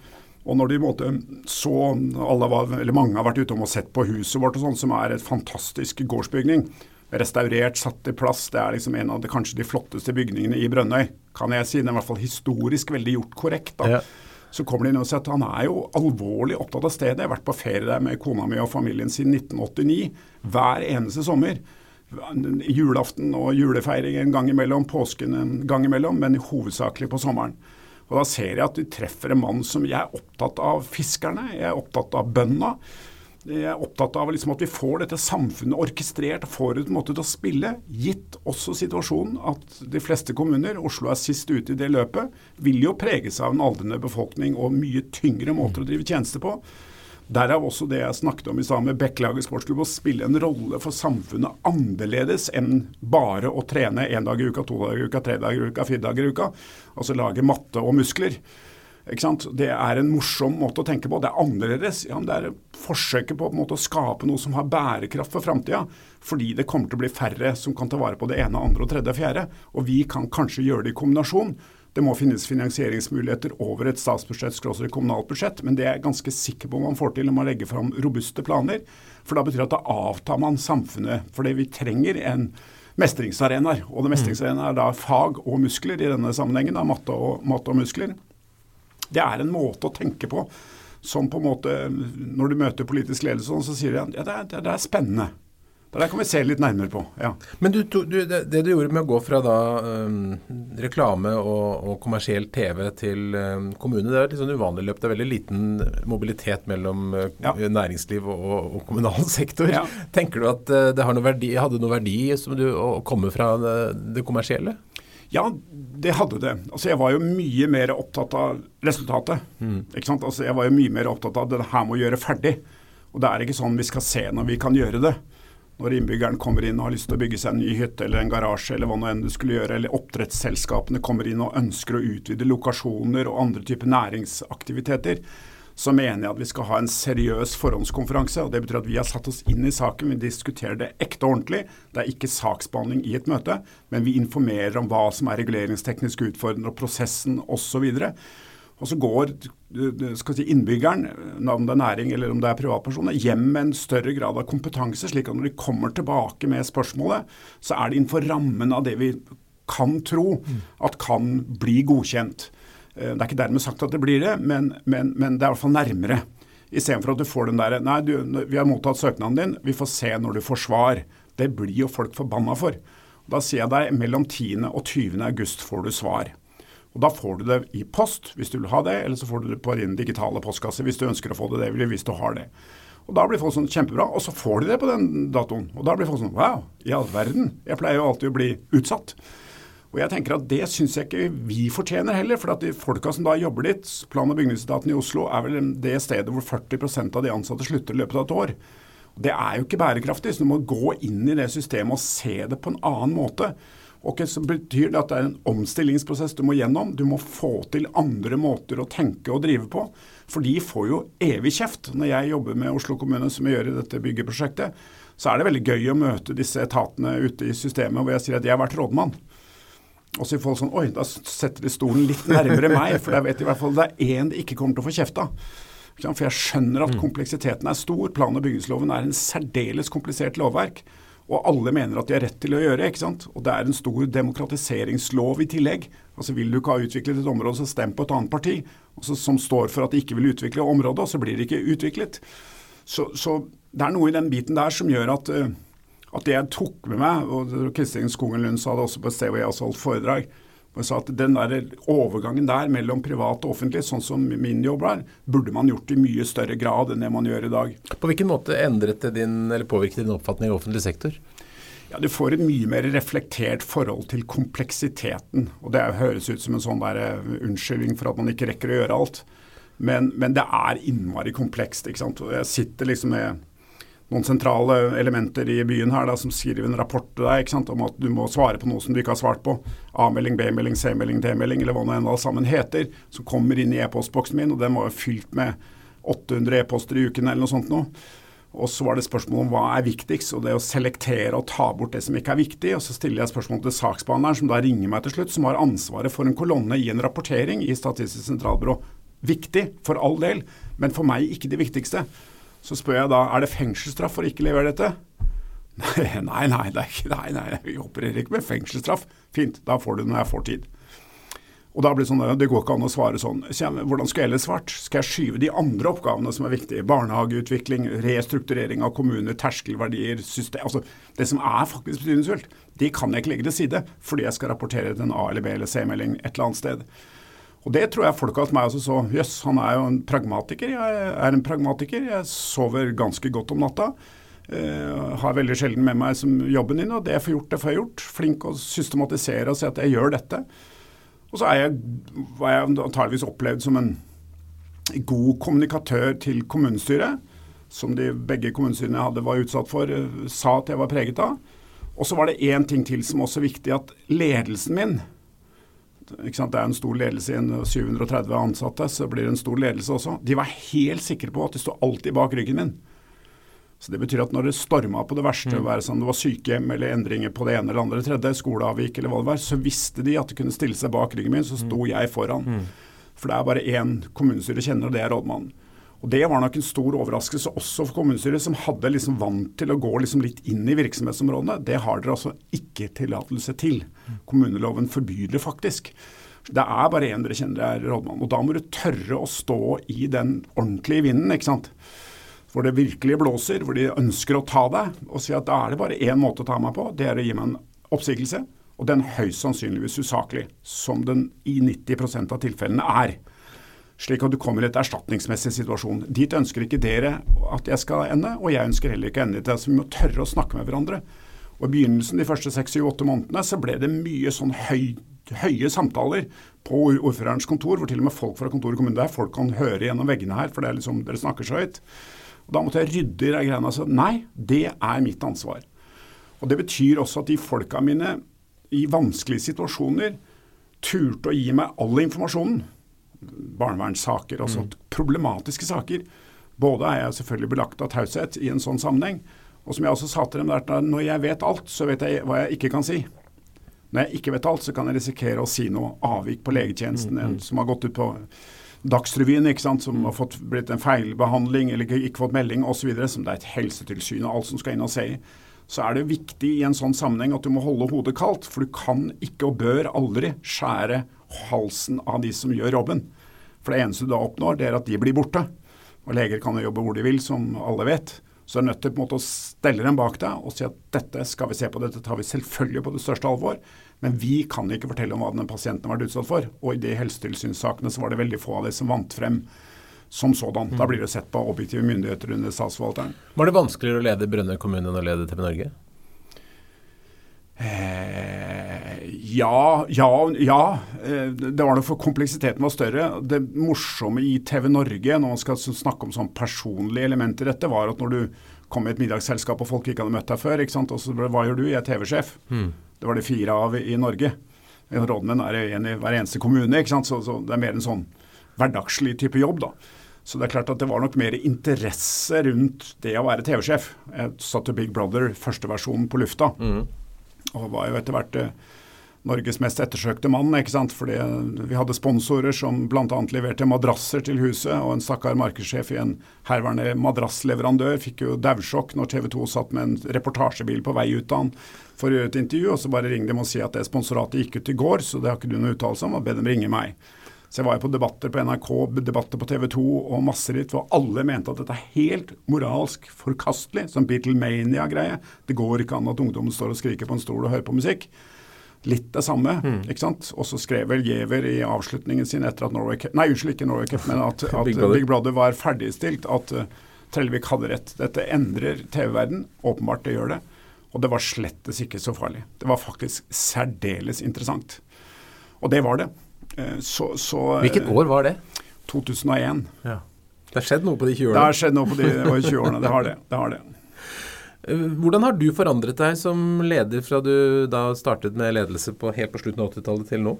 Og når de måte, så alle var, eller Mange har vært ute og sett på huset vårt, og sånt, som er et fantastisk gårdsbygning. Restaurert, satt i plass. Det er liksom en av de, kanskje de flotteste bygningene i Brønnøy. Kan jeg si. Den er i hvert fall historisk veldig gjort korrekt. da. Ja. Så kommer de inn og sier at han er jo alvorlig opptatt av stedet. Jeg har vært på ferie der med kona mi og familien siden 1989. Hver eneste sommer. Julaften og julefeiring en gang imellom, påsken en gang imellom, men hovedsakelig på sommeren. Og Da ser jeg at de treffer en mann som jeg er opptatt av fiskerne, jeg er opptatt av bøndene. Jeg er opptatt av liksom at vi får dette samfunnet orkestrert får en måte til å spille. Gitt også situasjonen at de fleste kommuner, Oslo er sist ute i det løpet, vil jo preges av en aldrende befolkning og mye tyngre måter å drive tjeneste på. Derav også det jeg snakket om i stad med Bekkelaget sportsklubb, å spille en rolle for samfunnet annerledes enn bare å trene én dag i uka, to dager i uka, tre dager i uka, fire dager i uka. Altså lage matte og muskler. Det er en morsom måte å tenke på. Det er annerledes. Ja, det er forsøket på, på å skape noe som har bærekraft for framtida. Fordi det kommer til å bli færre som kan ta vare på det ene, andre, og tredje og fjerde. Og vi kan kanskje gjøre det i kombinasjon. Det må finnes finansieringsmuligheter over et statsbudsjett et kommunalt budsjett, men det er jeg ganske sikker på man får til når man legger fram robuste planer. For da betyr det at da avtar man samfunnet. Fordi vi trenger en mestringsarenaer. Og det mestringsarenaen er da fag og muskler i denne sammenhengen. Da, matte, og, matte og muskler. Det er en måte å tenke på som på en måte Når du møter politisk ledelse, så sier de at ja, det, er, det er spennende. Det der kan vi se litt nærmere på. ja. Men du, du, det, det, du gjorde med å gå fra da um, reklame og, og, kommersiell TV til um, kommune, det er litt sånn uvanlig løp. Det er veldig liten mobilitet mellom uh, ja. næringsliv og, og, kommunal sektor. Ja. Tenker du at uh, det noe verdi, hadde noe verdi du, å komme fra det, det kommersielle? Ja, det hadde det. Altså, jeg var jo mye mer opptatt av resultatet. Mm. Ikke sant? Altså, jeg var jo mye mer opptatt av det her må gjøre ferdig. Og det er ikke sånn vi skal se når vi kan gjøre det når innbyggeren kommer inn og har lyst til å bygge seg en ny hytte eller en garasje eller hva nå enn du skulle gjøre, eller oppdrettsselskapene kommer inn og ønsker å utvide lokasjoner og andre typer næringsaktiviteter, så mener jeg at vi skal ha en seriøs forhåndskonferanse. og Det betyr at vi har satt oss inn i saken, vi diskuterer det ekte og ordentlig. Det er ikke saksbehandling i et møte, men vi informerer om hva som er reguleringsteknisk utfordrende og prosessen osv. Og så går si, innbyggeren, om det er næring eller om det er privatpersoner, hjem med en større grad av kompetanse, slik at når de kommer tilbake med spørsmålet, så er det innenfor rammen av det vi kan tro at kan bli godkjent. Eh, det er ikke dermed sagt at det blir det, men, men, men det er i hvert fall nærmere. Istedenfor at du får den derre Nei, du, vi har mottatt søknaden din, vi får se når du får svar. Det blir jo folk forbanna for. Da sier jeg deg mellom 10. og 20. august får du svar. Og Da får du det i post hvis du vil ha det, eller så får du det på din digitale postkasse hvis du ønsker å få det, det hvis du har det. Og Da blir folk sånn kjempebra, og så får de det på den datoen. Og da blir folk sånn wow, i all verden. Jeg pleier jo alltid å bli utsatt. Og jeg tenker at Det syns jeg ikke vi fortjener heller. For at de folka som da jobber dit, plan- og bygningsetaten i Oslo er vel det stedet hvor 40% av de ansatte slutter i løpet av et år. Det er jo ikke bærekraftig. så Du må gå inn i det systemet og se det på en annen måte. Ok, Så betyr det at det er en omstillingsprosess du må gjennom. Du må få til andre måter å tenke og drive på. For de får jo evig kjeft. Når jeg jobber med Oslo kommune, som jeg gjør i dette byggeprosjektet, så er det veldig gøy å møte disse etatene ute i systemet hvor jeg sier at jeg har vært rådmann. Og så får folk sånn Oi, da setter de stolen litt nærmere meg, for da vet i hvert fall det er én de ikke kommer til å få kjeft av. For jeg skjønner at mm. kompleksiteten er stor. Plan- og bygningsloven er en særdeles komplisert lovverk. Og alle mener at de har rett til å gjøre. ikke sant? Og det er en stor demokratiseringslov i tillegg. Altså Vil du ikke ha utviklet et område, så stem på et annet parti altså, som står for at de ikke vil utvikle området, og så blir det ikke utviklet. Så, så, det er noe i den biten der som gjør at, uh, at det jeg tok med meg, og Kristin Skogen Lund sa det også på et sted hvor jeg også holdt foredrag, og sa at Den der overgangen der mellom privat og offentlig, sånn som min jobb er, burde man gjort i mye større grad enn det man gjør i dag. På hvilken måte endret det din, eller påvirket din oppfatning i offentlig sektor? Ja, Du får et mye mer reflektert forhold til kompleksiteten. og Det høres ut som en sånn der eh, unnskyldning for at man ikke rekker å gjøre alt. Men, men det er innmari komplekst. ikke sant? Og jeg sitter liksom med noen sentrale elementer i byen her da, som skriver en rapport til deg sant, om at du må svare på noe som du ikke har svart på. A-melding, B-melding, C-melding, D-melding, eller hva nå enn alt sammen heter. Som kommer inn i e-postboksen min, og den var jo fylt med 800 e-poster i uken eller noe sånt noe. Og så var det spørsmål om hva er viktigst, og det å selektere og ta bort det som ikke er viktig. Og så stiller jeg spørsmål til saksbehandleren, som da ringer meg til slutt, som har ansvaret for en kolonne i en rapportering i Statistisk sentralbyrå. Viktig, for all del, men for meg ikke det viktigste. Så spør jeg da er det fengselsstraff for å ikke levere dette. Nei, nei, det er ikke, nei, nei, vi opererer ikke med fengselsstraff. Fint, da får du det når jeg får tid. Og da blir Det sånn, det går ikke an å svare sånn. Hvordan skal jeg ellers svart? Skal jeg skyve de andre oppgavene som er viktige? Barnehageutvikling, restrukturering av kommuner, terskelverdier, system altså Det som er faktisk betydningsfullt, de kan jeg ikke legge til side fordi jeg skal rapportere til en A- eller B- eller C-melding et eller annet sted. Og det tror jeg folk hos meg også så. Jøss, han er jo en pragmatiker. Jeg er en pragmatiker. Jeg sover ganske godt om natta. Uh, har veldig sjelden med meg som jobben din, og det jeg får gjort, det får jeg gjort. Flink å systematisere og si at jeg gjør dette. Og så er jeg, var jeg antageligvis opplevd som en god kommunikatør til kommunestyret, som de begge kommunestyrene jeg hadde var utsatt for, uh, sa at jeg var preget av. Og så var det én ting til som også er viktig, at ledelsen min det er en stor ledelse i en 730 ansatte, så blir det en stor ledelse også. De var helt sikre på at de sto alltid bak ryggen min. Så Det betyr at når det storma på det verste, mm. være sånn det var sykehjem eller endringer på det ene eller andre tredje, skoleavvik eller hva det var, så visste de at de kunne stille seg bak ryggen min, så sto mm. jeg foran. Mm. For det er bare én kommunestyre kjenner, og det er rådmannen. Og Det var nok en stor overraskelse også for kommunestyret, som hadde liksom vant til å gå liksom litt inn i virksomhetsområdene. Det har dere altså ikke tillatelse til. Kommuneloven forbyr det faktisk. Det er bare én dere kjenner er rådmann. Og da må du tørre å stå i den ordentlige vinden, ikke sant. Hvor det virkelig blåser, hvor de ønsker å ta deg, og si at da er det bare én måte å ta meg på. Det er å gi meg en oppsigelse. Og den høyst sannsynligvis usaklig, som den i 90% av tilfellene er slik at du kommer i et erstatningsmessig situasjon. Dit ønsker ikke dere at jeg skal ende, og jeg ønsker heller ikke å ende i det. Så vi må tørre å snakke med hverandre. Og I begynnelsen, de første seks, syv, åtte månedene, så ble det mye sånn høy, høye samtaler på ordførerens kontor, hvor til og med folk fra kontoret i kommunen der, folk kan høre gjennom veggene her, for det er liksom, dere snakker så høyt. Og Da måtte jeg rydde i de greiene. Altså, nei, det er mitt ansvar. Og Det betyr også at de folka mine i vanskelige situasjoner turte å gi meg all informasjonen barnevernssaker, altså mm. problematiske saker. Både er jeg selvfølgelig belagt av taushet i en sånn sammenheng, og som jeg også sa til dem, der, når jeg vet alt, så vet jeg hva jeg ikke kan si. Når jeg ikke vet alt, så kan jeg risikere å si noe avvik på legetjenesten mm. mm. som har gått ut på Dagsrevyen, ikke sant, som har fått, blitt en feilbehandling eller ikke, ikke fått melding osv., som det er et helsetilsyn og alt som skal inn og se i så er det viktig i en sånn sammenheng at du må holde hodet kaldt. For du kan ikke og bør aldri skjære halsen av de som gjør jobben. For det eneste du da oppnår, det er at de blir borte. Og leger kan jo jobbe hvor de vil, som alle vet. Så du er nødt til på en måte å stelle dem bak deg og si at dette skal vi se på, dette tar vi selvfølgelig på det største alvor. Men vi kan ikke fortelle om hva den pasienten har vært utsatt for. Og i de helsetilsynssakene så var det veldig få av de som vant frem som sådan. Da blir det sett på objektive myndigheter under statsforvalteren. Var det vanskeligere å lede Brønnøy kommune enn å lede TV Norge? Eh, ja, ja, ja. Eh, det var noe for kompleksiteten var større. Det morsomme i TV Norge, når man skal snakke om sånn personlige elementer i dette, var at når du kom i et middagsselskap og folk ikke hadde møtt deg før, ikke sant? og så ble det hva gjør du? Jeg er TV-sjef. Mm. Det var det fire av i Norge. Rådmenn er en i hver eneste kommune, ikke? Så, så det er mer en sånn hverdagslig type jobb. da. Så det er klart at det var nok mer interesse rundt det å være TV-sjef. Jeg satte Big Brother første versjonen på lufta, mm. og var jo etter hvert eh, Norges mest ettersøkte mann. ikke sant? Fordi vi hadde sponsorer som bl.a. leverte madrasser til huset, og en stakkar markedssjef i en herværende madrassleverandør fikk jo daudsjokk når TV 2 satt med en reportasjebil på vei ut av han for å gjøre et intervju, og så bare ringte de og si at det sponsoratet gikk ut i går, så det har ikke du noe uttalelse om, og be dem ringe meg. Så jeg var jo på debatter på NRK, debatter på TV 2 og masse litt, hvor alle mente at dette er helt moralsk forkastelig, som Beatlemania-greie. Det går ikke an at ungdommen står og skriker på en stol og hører på musikk. Litt det samme, mm. ikke sant. Og så skrev vel Giæver i avslutningen sin etter at Norway Cup Nei, unnskyld, ikke Norway Cup, men at, at Big, Brother. Big, Brother. var ferdigstilt. At uh, Trellevik hadde rett. Dette endrer TV-verden. Åpenbart det gjør det. Og det var slettes ikke så farlig. Det var faktisk særdeles interessant. Og det var det. Eh, så, så, Hvilket år var det? 2001. Ja. Det har skjedd noe på de 20 årene? Det har skjedd noe på de 20 årene, det har det. det, har det. Eh, hvordan har du forandret deg som leder fra du da startet med ledelse på, helt på slutten av 80-tallet til nå?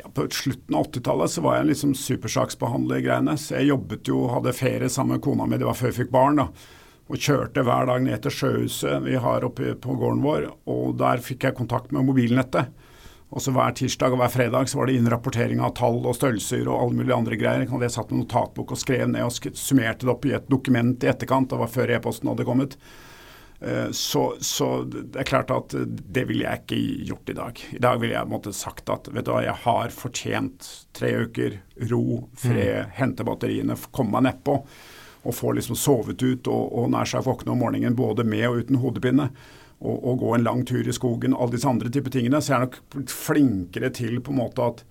Ja, På slutten av 80-tallet så var jeg en liksom supersaksbehandler-greiene. Så jeg jobbet jo, hadde ferie sammen med kona mi, det var før jeg fikk barn. da. Og kjørte hver dag ned til sjøhuset vi har oppe på gården vår. Og der fikk jeg kontakt med mobilnettet. Og så Hver tirsdag og hver fredag så var det innrapportering av tall og størrelser og alle mulige andre greier. Jeg hadde satt med notatbok og skrev ned og summerte det opp i et dokument i etterkant. Det var før e-posten hadde kommet. Eh, så, så, det er klart at det ville jeg ikke gjort i dag. I dag ville jeg måtte sagt at vet du hva, jeg har fortjent tre uker ro, fred, mm. hente batteriene, komme meg nedpå. Og få liksom sovet ut og, og nær seg våkne om morgenen både med og uten hodepine. Og, og, gå en lang tur i skogen, alle disse andre typer tingene. Så jeg er nok flinkere til på en måte at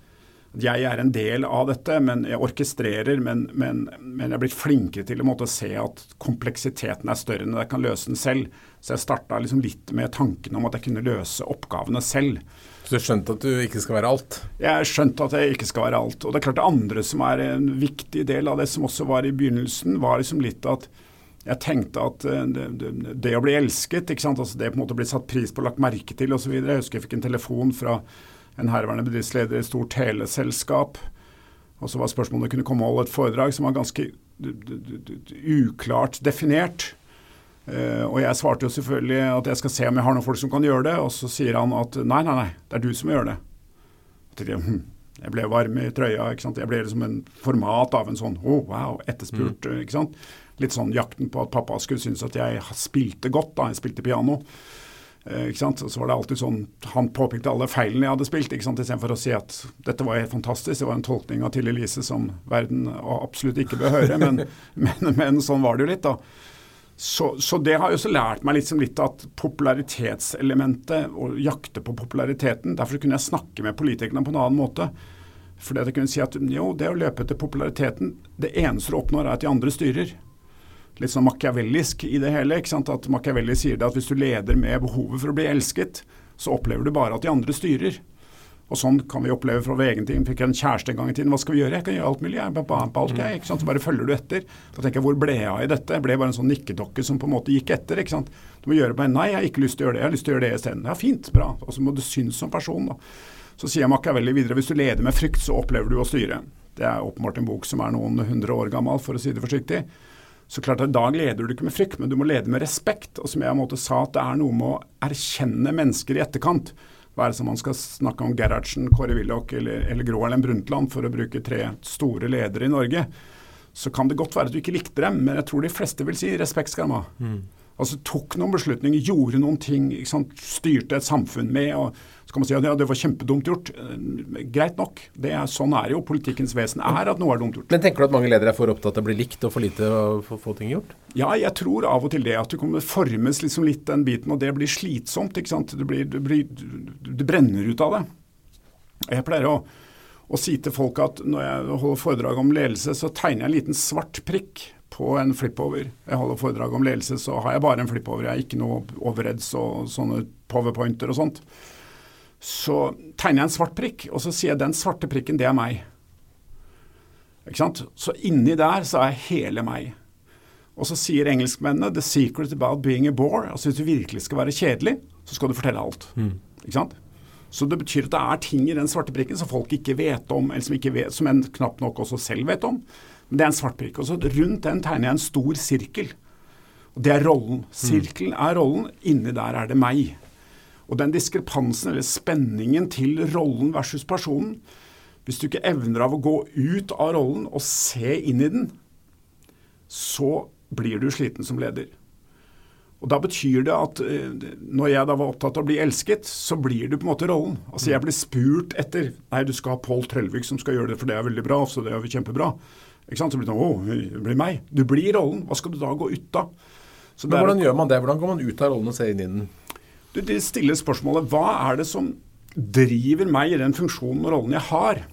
jeg er en del av dette, men jeg orkestrerer. Men, men, men jeg er blitt flinkere til å se at kompleksiteten er større enn jeg kan løse den selv. Så jeg starta liksom litt med tanken om at jeg kunne løse oppgavene selv. Så du skjønte at du ikke skal være alt? Jeg skjønte at jeg ikke skal være alt. Og det er klart det andre som er en viktig del av det som også var i begynnelsen, var liksom litt at jeg tenkte at eh, det, det, det å bli elsket? Altså det på en måte bli satt pris på, lagt merke til osv. Jeg husker jeg fikk en telefon fra en herværende bedriftsleder i et stort teleselskap. Og så var spørsmålet om det kunne komme og holde et foredrag som var ganske uklart definert. Uh, og jeg svarte jo selvfølgelig at jeg skal se om jeg har noen folk som kan gjøre det. Og så sier han at nei, nei, nei, det er du som gjør det. Jeg, hm, jeg ble varm i trøya. ikke sant? Jeg ble liksom en format av en sånn oh, wow, etterspurt. Mm. ikke sant? Litt sånn jakten på at pappa skulle synes at jeg spilte godt da jeg spilte piano. Eh, ikke sant? Så var det alltid sånn, Han påpekte alle feilene jeg hadde spilt, ikke sant? istedenfor å si at dette var helt fantastisk. Det var en tolkning av Til Elise som verden absolutt ikke bør høre, men, men, men, sånn var det jo litt. da. Så, så, det har jo også lært meg liksom litt at popularitetselementet, å jakte på populariteten Derfor kunne jeg snakke med politikerne på en annen måte. Fordi at jeg kunne si at jo, det å løpe etter populariteten Det eneste du oppnår, er at de andre styrer litt sånn machiavellisk i det hele. ikke sant? At Machiavelli sier det at hvis du leder med behovet for å bli elsket, så opplever du bare at de andre styrer. Og sånn kan vi oppleve fra vår egen tid. Fikk jeg en kjæreste en gang i tiden. Hva skal vi gjøre? Jeg kan gjøre alt mulig. Jeg bare, på alt, jeg. ikke sant? Så bare følger du etter. Da tenker jeg, hvor ble jeg av i dette? Jeg ble bare en sånn nikkedokke som på en måte gikk etter. ikke sant? Du må gjøre bare Nei, jeg har ikke lyst til å gjøre det. Jeg har lyst til å gjøre det isteden. Ja, fint, bra. Og så må du synes som person, da. Så sier Machiavelli videre hvis du leder med frykt, så opplever du å styre. Det er åpenbart en bok som er noen hundre år gammel, for å si det forsiktig. Så klart at Da leder du ikke med frykt, men du må lede med respekt. Og som jeg måtte sa, at det er noe med å erkjenne mennesker i etterkant. Være som man skal snakke om Gerhardsen, Kåre Willoch eller, eller Gro Harlem Brundtland, for å bruke tre store ledere i Norge. Så kan det godt være at du ikke likte dem, men jeg tror de fleste vil si respekt skal de ha. Mm. Altså tok noen beslutninger, gjorde noen ting, styrte et samfunn med. og Så kan man si at ja, det var kjempedumt gjort. Greit nok. Det er, sånn er jo politikkens vesen er, at noe er dumt gjort. Men tenker du at mange ledere er for opptatt av å bli likt og for lite å få ting gjort? Ja, jeg tror av og til det. At du kommer formes liksom litt den biten, og det blir slitsomt. ikke sant? Du, blir, du, blir, du brenner ut av det. Jeg pleier å, å si til folk at når jeg holder foredrag om ledelse, så tegner jeg en liten svart prikk på en flipover. Jeg holder foredrag om ledelse, så har jeg bare en flipover. Jeg har ikke noe overheads og sånne powerpointer og sånt. Så tegner jeg en svart prikk, og så sier jeg den svarte prikken, det er meg. Ikke sant? Så inni der så er hele meg. Og så sier engelskmennene 'the secret about being a bore'. Altså hvis du virkelig skal være kjedelig, så skal du fortelle alt. Mm. Ikke sant? Så det betyr at det er ting i den svarte prikken som folk ikke vet om, eller som, ikke vet, som en knapt nok også selv vet om. Men det er en svart prikk. Og så rundt den tegner jeg en stor sirkel. Og Det er rollen. Sirkelen er rollen, inni der er det meg. Og den diskrepansen, eller spenningen til rollen versus personen Hvis du ikke evner av å gå ut av rollen og se inn i den, så blir du sliten som leder. Og Da betyr det at eh, når jeg da var opptatt av å bli elsket, så blir du på en måte rollen. Altså Jeg blir spurt etter Nei, du skal ha Pål Trellvik som skal gjøre det, for det er veldig bra. så det er kjempebra. Ikke sant? Så blir det sånn, å, det blir meg. Du blir rollen. Hva skal du da gå ut av? Men Hvordan gjør man det? Hvordan går man ut av rollen og ser inn i den? Du, de stiller spørsmålet hva er det som driver meg i den funksjonen og rollen jeg har?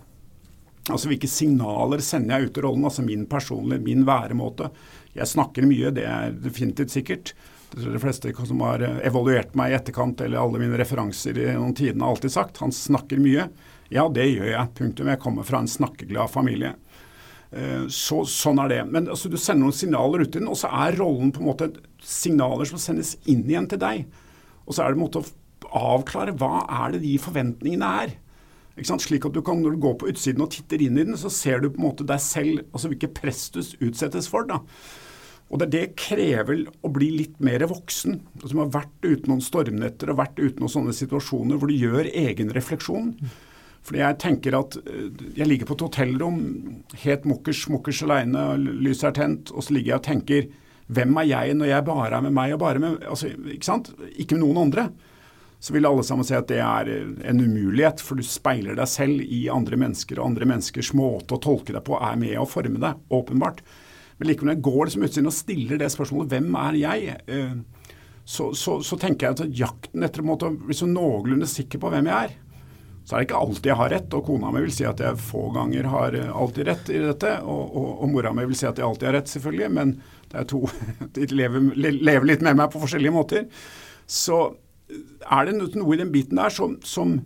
Altså Hvilke signaler sender jeg ut i rollen? Altså min personlige, min væremåte. Jeg snakker mye, det er definitivt sikkert. Det tror de fleste som har evaluert meg i etterkant, eller alle mine referanser i noen tidene, har alltid sagt. Han snakker mye. Ja, det gjør jeg. Punktum. Jeg kommer fra en snakkeglad familie. Eh, så, sånn er det. Men altså, du sender noen signaler ut i den, og så er rollen på en måte signaler som sendes inn igjen til deg. Og så er det en måte å avklare hva er det de forventningene er. Slik at du kan, Når du går på utsiden og titter inn i den, så ser du på en måte deg selv, altså hvilke press du utsettes for. da. Og det, det krever å bli litt mer voksen. Som har vært uten noen stormnetter og vært uten noen sånne situasjoner hvor du gjør egen refleksjon. Fordi jeg tenker at eh, jeg ligger på et hotellrom helt mukkers mukkers aleine, lyset er tent, og så ligger jeg og tenker hvem er jeg når jeg bare er med meg og bare med altså, Ikke sant? Ikke med noen andre. Så vil alle sammen si at det er en umulighet, for du speiler deg selv i andre mennesker, og andre menneskers måte å tolke deg på er med å forme deg, åpenbart. Men likevel går jeg går liksom utsiden og stiller det spørsmålet hvem er jeg, eh, så, så, så tenker jeg at jakten etter en måte å bli så noenlunde sikker på hvem jeg er, så er det ikke alltid jeg har rett, og kona mi vil si at jeg få ganger har alltid rett i dette. Og, og, og mora mi vil si at jeg alltid har rett, selvfølgelig, men det er to de lever, lever, litt med meg på forskjellige måter. Så er det noe i den biten der som, som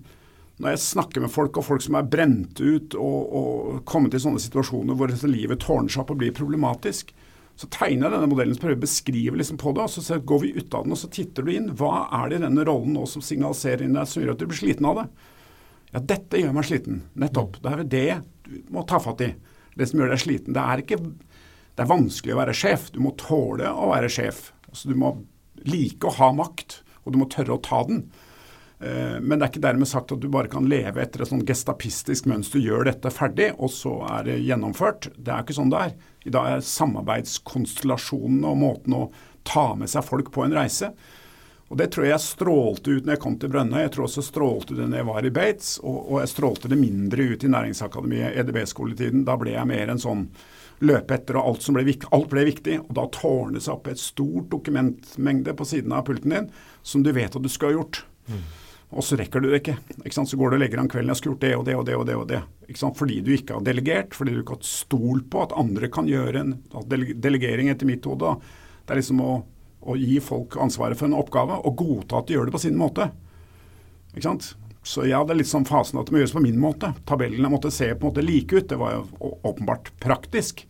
når jeg snakker med folk, og folk som er brent ut og, og kommet i sånne situasjoner hvor livet tårner seg opp og blir problematisk, så tegner jeg denne modellen som prøver å beskrive liksom på det. og Så går vi ut av den og så titter du inn. Hva er det i denne rollen nå som signaliserer inn deg som gjør at du blir sliten av det? Ja, dette gjør meg sliten. Nettopp. Det er det du må ta fatt i. Det som gjør deg sliten. Det er, ikke, det er vanskelig å være sjef. Du må tåle å være sjef. Altså, du må like å ha makt, og du må tørre å ta den. Eh, men det er ikke dermed sagt at du bare kan leve etter et sånn gestapistisk mønster. Gjør dette ferdig, og så er det gjennomført. Det er ikke sånn det er. I dag er samarbeidskonstellasjonene og måten å ta med seg folk på en reise og Det tror jeg jeg strålte ut når jeg kom til Brønnøy. Jeg tror også strålte det når jeg var i Bates, og, og jeg strålte det mindre ut i Næringsakademiet, EDB-skoletiden. Da ble jeg mer en sånn løpe etter, og alt, ble, alt ble viktig. Og da tårner det seg opp et stort dokumentmengde på siden av pulten din som du vet at du skulle ha gjort. Mm. Og så rekker du det ikke. ikke sant? Så går du og legger an kvelden. 'Jeg skulle gjort det og det og det og det.' og det, ikke sant? Fordi du ikke har delegert, fordi du ikke har stolt på at andre kan gjøre en delegering etter mitt hode. Det er liksom å å gi folk ansvaret for en oppgave, og godta at de gjør det på sin måte. Ikke sant? Så det er litt sånn fasen at det må gjøres på min måte. Tabellene måtte se på en måte like ut. Det var jo åpenbart praktisk.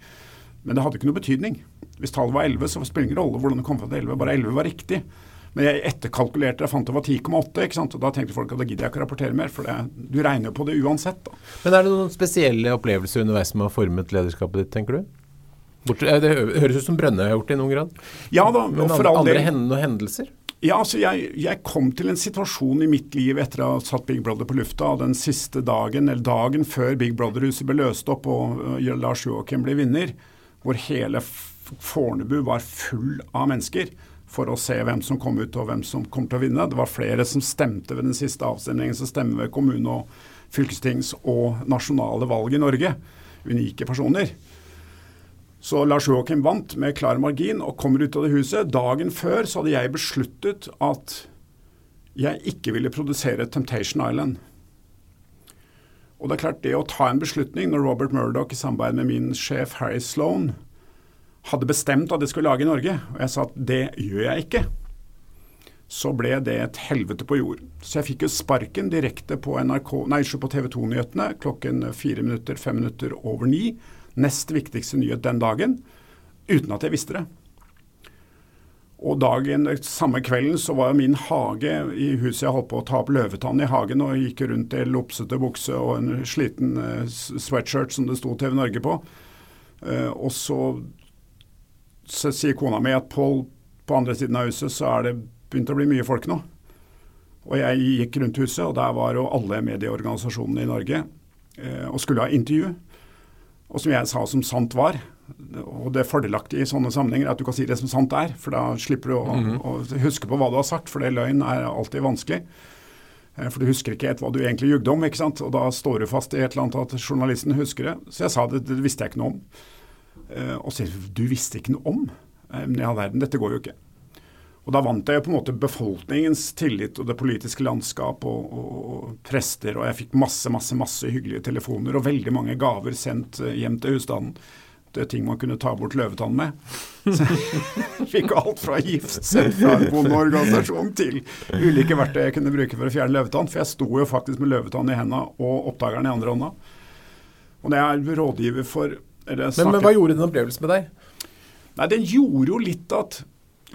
Men det hadde ikke noe betydning. Hvis tallet var 11, så spiller det ingen rolle hvordan det kom fra til 11. Bare 11 var riktig. Men jeg etterkalkulerte jeg fant det var 10,8. ikke sant? Og Da tenkte folk at da gidder jeg ikke å rapportere mer, for det, du regner jo på det uansett. da. Men er det noen spesielle opplevelser underveis som har formet lederskapet ditt, tenker du? Bort, det høres ut som Brønnøy har gjort det i noen grad. Ja da, Men for all andre del. hendelser? Ja, altså jeg, jeg, kom til en situasjon i mitt liv etter å ha satt Big Brother på lufta. Den siste dagen, eller dagen før Big Brother-huset ble løst opp og uh, Lars Joakim ble vinner, hvor hele Fornebu var full av mennesker for å se hvem som kom ut og hvem som kom til å vinne. Det var flere som stemte ved den siste avstemningen som stemmer ved kommune- og fylkestings- og nasjonale valg i Norge. Unike personer. Så Lars Joakim vant med klar margin og kommer ut av det huset. Dagen før så hadde jeg besluttet at jeg ikke ville produsere Temptation Island. Og det er klart, det å ta en beslutning når Robert Murdoch i samarbeid med min sjef Harry Sloan hadde bestemt at jeg skulle lage i Norge, og jeg sa at det gjør jeg ikke, så ble det et helvete på jord. Så jeg fikk jo sparken direkte på, NRK, nei, på TV 2-nyhetene klokken fire minutter, fem minutter over ni nest viktigste nyhet den dagen, uten at jeg visste det. Og dagen, Samme kvelden så var min hage i huset jeg holdt på å ta opp løvetann i hagen og gikk rundt i lopsete bukse og en sliten uh, sweatshirt som det sto TV Norge på. Uh, og så, så, sier kona mi at på, på andre siden av huset så er det begynt å bli mye folk nå. Og jeg gikk rundt huset, og der var jo alle medieorganisasjonene i Norge uh, og skulle ha intervju og som jeg sa som sant var. Og det fordelaktige i sånne sammenhenger er at du kan si det som sant er, for da slipper du å, mm -hmm. å huske på hva du har sagt, for det løgn er alltid vanskelig. Eh, for du husker ikke helt hva du egentlig jugde om, ikke sant? og da står du fast i et eller annet at journalisten husker det. Så jeg sa det, det visste jeg ikke noe om. Eh, og så du visste ikke noe om? Men i all verden, dette går jo ikke. Og Da vant jeg jo på en måte befolkningens tillit og det politiske landskap og, og, og, prester. Og jeg fikk masse masse, masse hyggelige telefoner og veldig mange gaver sendt eh, hjem til husstanden. Det er ting man kunne ta bort løvetann med. Så jeg fikk alt fra gift sendt fra en bondeorganisasjon til ulike verktøy jeg kunne bruke for å fjerne løvetann. For jeg sto jo faktisk med løvetann i hendene og oppdageren i andre hånda. Og når jeg er rådgiver for men, men hva gjorde den opplevelsen med deg? Nei, Den gjorde jo litt at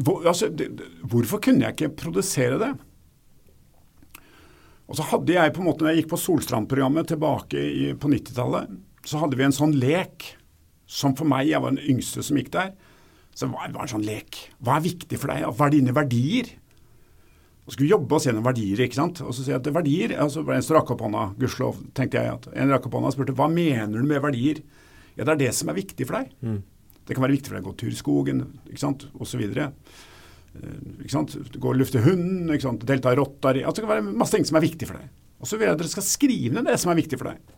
hvor, altså, det, Hvorfor kunne jeg ikke produsere det? Og så hadde jeg på en måte, når jeg gikk på Solstrand-programmet tilbake i, på 90-tallet, så hadde vi en sånn lek som for meg, jeg var den yngste som gikk der, så var det en sånn lek. Hva er viktig for deg? Hva er dine verdier? Og skulle jobbe oss gjennom verdier. ikke sant? Og så sier jeg at verdier, altså En som rakk opp hånda, gudskjelov, tenkte jeg. at En rakk opp hånda og spurte hva mener du med verdier? Ja, det er det som er viktig for deg. Mm. Det kan være viktig for deg å gå tur i skogen osv. Eh, gå og lufte hunden, ikke sant? delta i Rotary altså, Det kan være masse ting som er viktig for deg. Og så vil jeg at dere skal skrive ned det som er viktig for deg.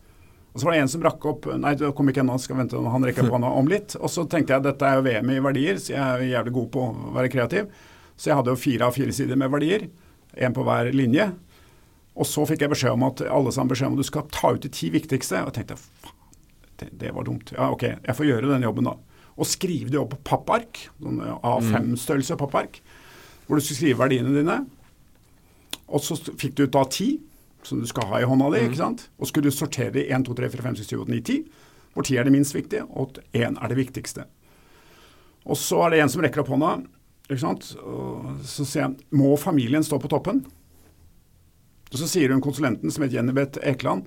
Og så var det en som rakk opp Nei, det kom ikke ennå, skal vente, han rekker på hånda om litt. Og så tenkte jeg dette er jo VM i verdier, så jeg er jævlig god på å være kreativ. Så jeg hadde jo fire av fire sider med verdier. Én på hver linje. Og så fikk jeg beskjed om at alle sammen beskjed om at du skal ta ut de ti viktigste. Og jeg tenkte faen, det, var dumt. Ja, OK, jeg får gjøre den jobben, da. Og skrive det opp på pappark. Sånn A5-størrelse pappark hvor du skulle skrive verdiene dine. Og så fikk du ut da ti, som du skal ha i hånda di. Mm. ikke sant? Og skulle du sortere de 1, 2, 3, 4, 5, 6, 7, 8, 9, 10. Hvor 10 er det minst viktige, og 1 er det viktigste. Og så er det en som rekker opp hånda. ikke sant? Og så sier jeg må familien stå på toppen? Og så sier hun konsulenten, som heter Jennybeth Ekeland,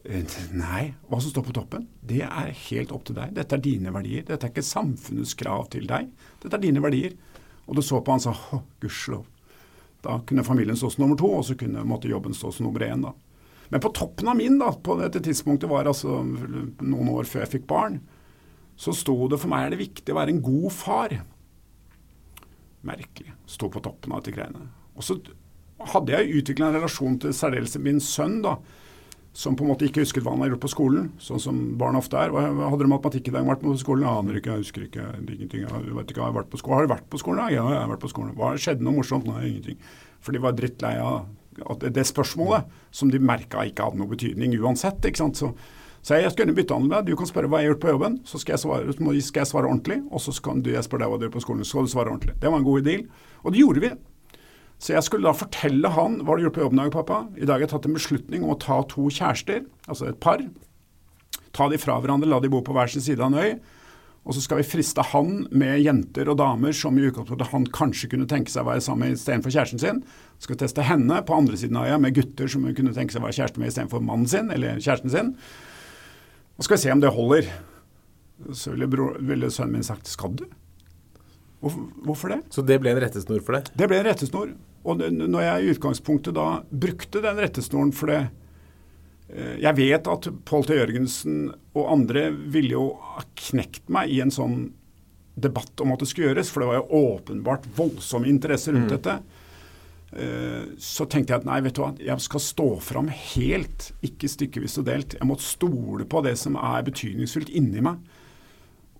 Nei, hva som står på toppen, det er helt opp til deg. Dette er dine verdier. Dette er ikke samfunnets krav til deg. Dette er dine verdier. Og du så på han sa å, gudskjelov. Da kunne familien stå som nummer to, og så kunne måtte jobben stå som nummer én. da. Men på toppen av min, da, på dette tidspunktet var altså noen år før jeg fikk barn, så sto det for meg er det viktig å være en god far. Merkelig. Sto på toppen av dette greiene. Og så hadde jeg utvikla en relasjon til særdeles min sønn, da som på en måte ikke husket hva han har gjort på skolen, sånn som barn ofte er. Hadde du matematikk i dag, vært på skolen? Jeg aner ikke, jeg husker ikke. jeg jeg har, vært på skolen. har du vært på skolen? Ja, jeg har vært på skolen. Hva skjedde noe morsomt? Nei, ingenting. For de var drittlei av det, spørsmålet, som de merka ikke hadde noe betydning uansett. ikke sant? Så, så jeg skal bytte an med deg. Du kan spørre hva jeg har gjort på jobben, så skal jeg svare, skal jeg svare ordentlig. Og så kan du, jeg spørre deg hva du gjør på skolen, så skal du svare ordentlig. Det var en god deal. Og det gjorde vi. Så jeg skulle da fortelle han hva har du gjort på jobben i dag, pappa. I dag har jeg tatt en beslutning om å ta to kjærester, altså et par. Ta de fra hverandre, la de bo på hver sin side av en øy. Og så skal vi friste han med jenter og damer som i utgangspunktet han kanskje kunne tenke seg å være sammen med istedenfor kjæresten sin. Så skal vi teste henne på andre siden av øya med gutter som hun kunne tenke seg å være kjæreste med istedenfor mannen sin eller kjæresten sin. Og så skal vi se om det holder. Så ville, bro, ville sønnen min sagt skal du? Hvorfor, det? Så det ble en rettesnor for deg? Det ble en rettesnor. Og når jeg i utgangspunktet da brukte den rettesnoren for det eh, Jeg vet at Pål T. Jørgensen og andre ville jo ha knekt meg i en sånn debatt om at det skulle gjøres, for det var jo åpenbart voldsom interesse rundt mm. dette. Eh, så tenkte jeg at nei, vet du hva, jeg skal stå fram helt, ikke stykkevis og delt. Jeg måtte stole på det som er betydningsfullt inni meg.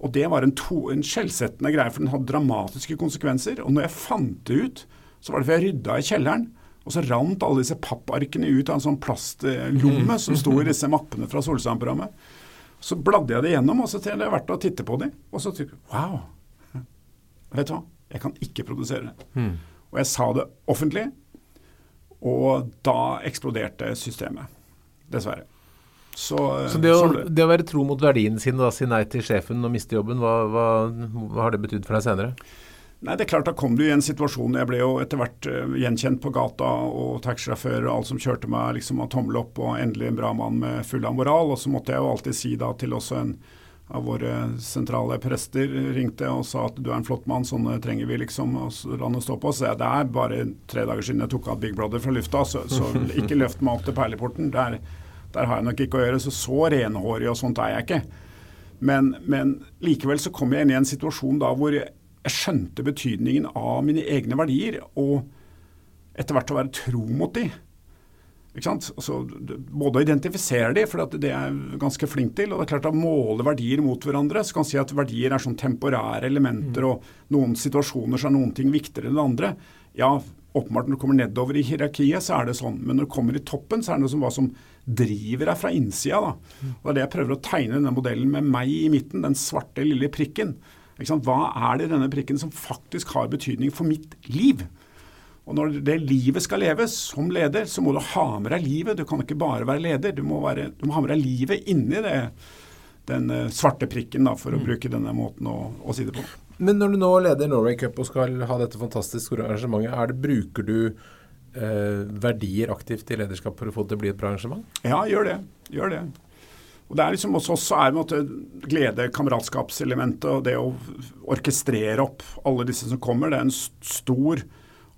Og det var en, to, en skjellsettende greie, for den hadde dramatiske konsekvenser. Og når jeg fant det ut, så var det for jeg rydda i kjelleren. Og så rant alle disse papparkene ut av en sånn plastlomme som sto i disse mappene fra Solsand-programmet. Så bladde jeg det gjennom, og så tenkte jeg verdt å titte på dem. Og så tenkte jeg wow, vet du hva, jeg kan ikke produsere det. Mm. Og jeg sa det offentlig, og da eksploderte systemet. Dessverre. Så, så, det, å, det, å, være tro mot verdiene sine, da, si nei til sjefen og miste jobben, hva, hva, hva har det betydd for deg senere? Nei, det er klart Da kom du i en situasjon Jeg ble jo etter hvert uh, gjenkjent på gata, og taxisjåfører og alt som kjørte meg, liksom av tommel opp, og endelig en bra mann med full av moral. Og så måtte jeg jo alltid si da til også en av våre sentrale prester ringte og sa at du er en flott mann, sånne trenger vi liksom å stå på. Så det er bare tre dager siden jeg tok av Big Brother fra lufta, så, så ikke løft meg opp til perleporten. Der, der, har jeg nok ikke å gjøre. Så så renhårig og sånt er jeg ikke. Men, men likevel så kom jeg inn i en situasjon da hvor jeg jeg skjønte betydningen av mine egne verdier, og etter hvert å være tro mot de. Altså, både å identifisere de, for det er jeg ganske flink til, og det er klart å måle verdier mot hverandre. Så kan man si at verdier er sånn temporære elementer, mm. og noen situasjoner så er noen ting viktigere enn det andre. Ja, åpenbart når du kommer nedover i hierarkiet, så er det sånn. Men når du kommer i toppen, så er det noe som hva som driver deg fra innsida. Da. Mm. Og det er det jeg prøver å tegne denne modellen med meg i midten, den svarte lille prikken. Hva er det i denne prikken som faktisk har betydning for mitt liv? Og Når det livet skal leves som leder, så må du ha med deg livet. Du kan ikke bare være leder, du må, være, du må ha med deg livet inni det, den eh, svarte prikken, da, for å mm. bruke denne måten å, å, si det på. Men når du nå leder Norway Cup og skal ha dette fantastisk store arrangementet, er det, bruker du eh, verdier aktivt i lederskap for å få det til å bli et bra arrangement? Ja, gjør det. Gjør det. Og det er liksom Hos oss er det glede, kameratskapselementet og det å orkestrere opp alle disse som kommer. Det er en stor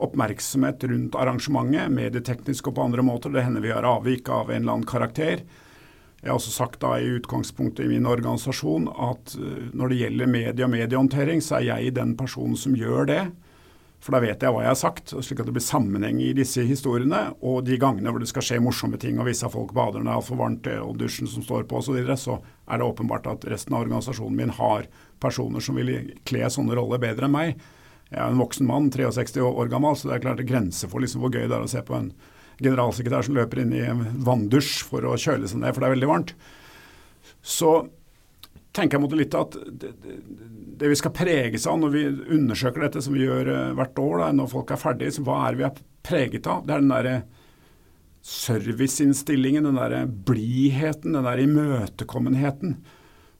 oppmerksomhet rundt arrangementet, medieteknisk og på andre måter. Det hender vi har avvik av en eller annen karakter. Jeg har også sagt da i utgangspunktet i min organisasjon at eh, når det gjelder media og mediehåndtering, så er jeg den personen som gjør det. For da vet jeg hva jeg har sagt, slik at det blir sammenheng i disse historiene. Og de gangene hvor det skal skje morsomme ting, og visse folk bader når det er altfor varmt, og dusjen som står på osv., så, så er det åpenbart at resten av organisasjonen min har personer som vil kle sånne roller bedre enn meg. Jeg er en voksen mann, 63 år gammel, så det er klart det grenser for liksom hvor gøy det er å se på en generalsekretær som løper inn i en vanndusj for å kjøle seg ned, for det er veldig varmt. Så tenker jeg mot litt at det, det, vi skal preges av når vi undersøker dette, som vi gjør uh, hvert år da, når folk er ferdige, så hva er vi er preget av? Det er den derre serviceinnstillingen, den derre blidheten, den der imøtekommenheten.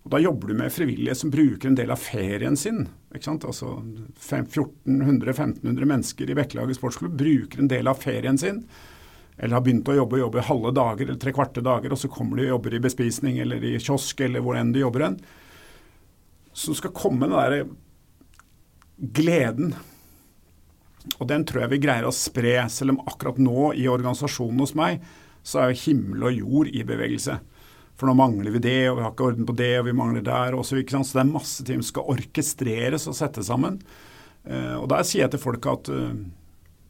Og Da jobber du med frivillige som bruker en del av ferien sin. ikke sant? Altså 1400-1500 mennesker i Bekkelaget sportsklubb bruker en del av ferien sin eller har begynt å jobbe, jobbe halve dager eller tre kvarte dager, og så kommer de og jobber i bespisning eller i kiosk eller hvor enn de jobber hen. Så skal komme den derre gleden. Og den tror jeg vi greier å spre, selv om akkurat nå i organisasjonen hos meg, så er jo himmel og jord i bevegelse. For nå mangler vi det, og vi har ikke orden på det, og vi mangler der også. Ikke sant? Så det er masse ting som skal orkestreres og settes sammen. Uh, og der sier jeg til folk at uh,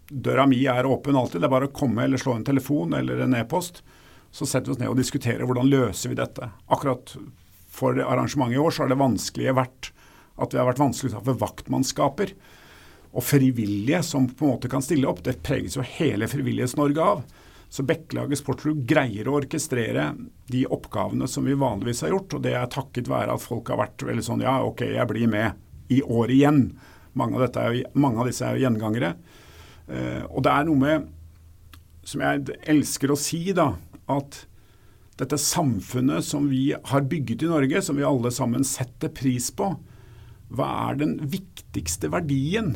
døra mi er åpen alltid. Det er bare å komme eller slå en telefon eller en e-post. Så setter vi oss ned og diskuterer hvordan løser vi dette. Akkurat for arrangementet i år så har det vanskelige vært at vi har vært vanskelig for vaktmannskaper og frivillige som på en måte kan stille opp. Det preges jo hele Frivillighets-Norge av. Så Bekkelaget sportsklubb greier å orkestrere de oppgavene som vi vanligvis har gjort. Og det er takket være at folk har vært veldig sånn ja, OK, jeg blir med i år igjen. Mange av, er, mange av disse er jo gjengangere. Eh, og det er noe med, som jeg elsker å si, da, at dette samfunnet som vi har bygget i Norge, som vi alle sammen setter pris på, hva er den viktigste verdien?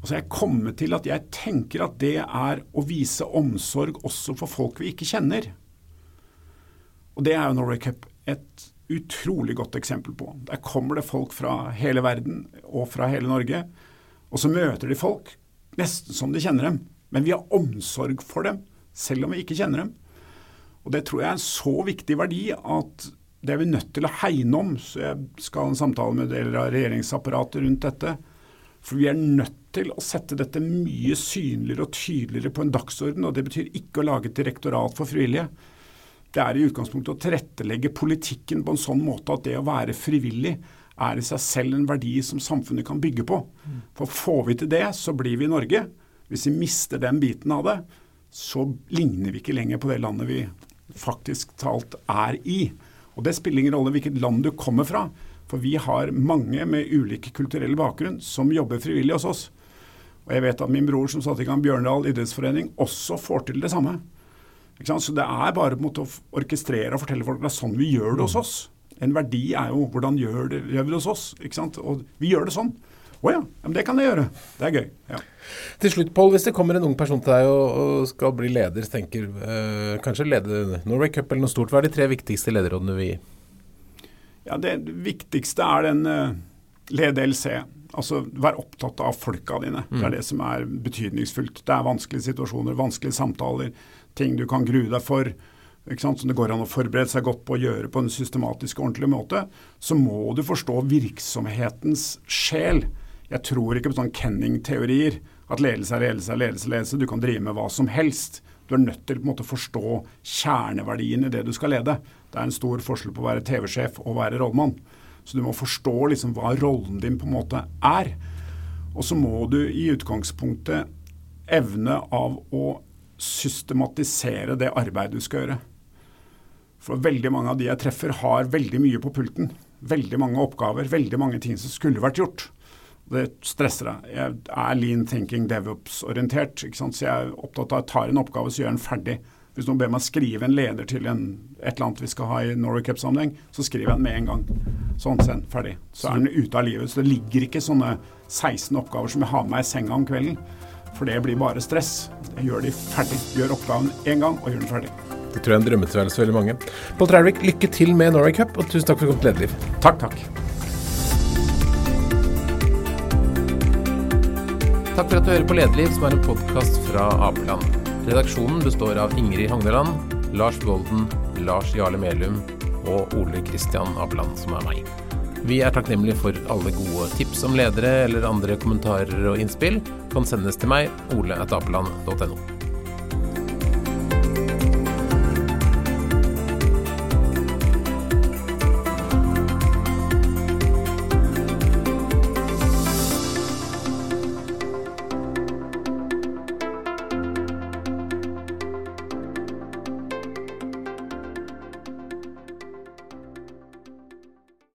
Altså jeg kommer til at jeg tenker at det er å vise omsorg også for folk vi ikke kjenner. Og det er jo Norway Cup et utrolig godt eksempel på. Der kommer det folk fra hele verden og fra hele Norge. Og så møter de folk nesten som de kjenner dem. Men vi har omsorg for dem, selv om vi ikke kjenner dem. Og Det tror jeg er en så viktig verdi at det er vi nødt til å hegne om. Så jeg skal ha en samtale med deler av regjeringsapparatet rundt dette. For vi er nødt til å sette dette mye synligere og tydeligere på en dagsorden. Og det betyr ikke å lage et direktorat for frivillige. Det er i utgangspunktet å tilrettelegge politikken på en sånn måte at det å være frivillig er i seg selv en verdi som samfunnet kan bygge på. For får vi til det, så blir vi i Norge. Hvis vi mister den biten av det, så ligner vi ikke lenger på det landet vi faktisk talt er i. Og det spiller ingen rolle hvilket land du kommer fra. For vi har mange med ulik kulturell bakgrunn som jobber frivillig hos oss. Og jeg vet at min bror som satte i gang Bjørndal idrettsforening, også får til det samme. Så det er bare på en måte å orkestrere og fortelle folk at det er sånn vi gjør det hos oss. En verdi er jo hvordan gjør, det, gjør vi det hos oss? ikke sant? Og vi gjør det sånn. Å ja, men det kan jeg gjøre. Det er gøy. ja. Til slutt, Pål, hvis det kommer en ung person til deg og, og skal bli leder, tenker øh, kanskje lede Norway Cup eller noe stort, hva er de tre viktigste lederrådene vi gir? Ja, Det viktigste er den uh, lede LC. Altså vær opptatt av folka dine. Mm. Det er mm. det som er betydningsfullt. Det er vanskelige situasjoner, vanskelige samtaler, ting du kan grue deg for som det går an å forberede seg godt på å gjøre på en systematisk og ordentlig måte, så må du forstå virksomhetens sjel. Jeg tror ikke på sånne Kenning-teorier. At ledelse er ledelse er ledelse, ledelse. Du kan drive med hva som helst. Du er nødt til på en måte, forstå kjerneverdien i det du skal lede. Det er en stor forskjell på å være TV-sjef og være rådmann. Så du må forstå liksom hva rollen din på en måte er. Og så må du i utgangspunktet evne av å systematisere det arbeidet du skal gjøre. For veldig mange av de jeg treffer, har veldig mye på pulten. Veldig mange oppgaver, veldig mange ting som skulle vært gjort. Det stresser deg. Jeg er lean thinking devops-orientert. Så jeg er opptatt av å ta en oppgave, så gjør den ferdig. Hvis noen ber meg skrive en leder til en, et eller annet vi skal ha i Norway Cup-sammenheng, så skriver jeg den med en gang. Sånn, send, ferdig. Så er den ute av livet. Så det ligger ikke sånne 16 oppgaver som jeg har med meg i senga om kvelden. For det blir bare stress. Jeg gjør de ferdig. Gjør oppgaven én gang og gjør den ferdig. Det tror jeg er en drømmetilværelse for veldig mange. Pål Trælvik, lykke til med Norway Cup, og tusen takk for godt lederliv. Takk, takk. Takk for at du hører på Lederliv, som er en podkast fra Apeland. Redaksjonen består av Ingrid Hagneland, Lars Golden, Lars Jarle Melum og Ole Kristian Apeland, som er meg. Vi er takknemlige for alle gode tips om ledere eller andre kommentarer og innspill. Kan sendes til meg, ole.apeland.no.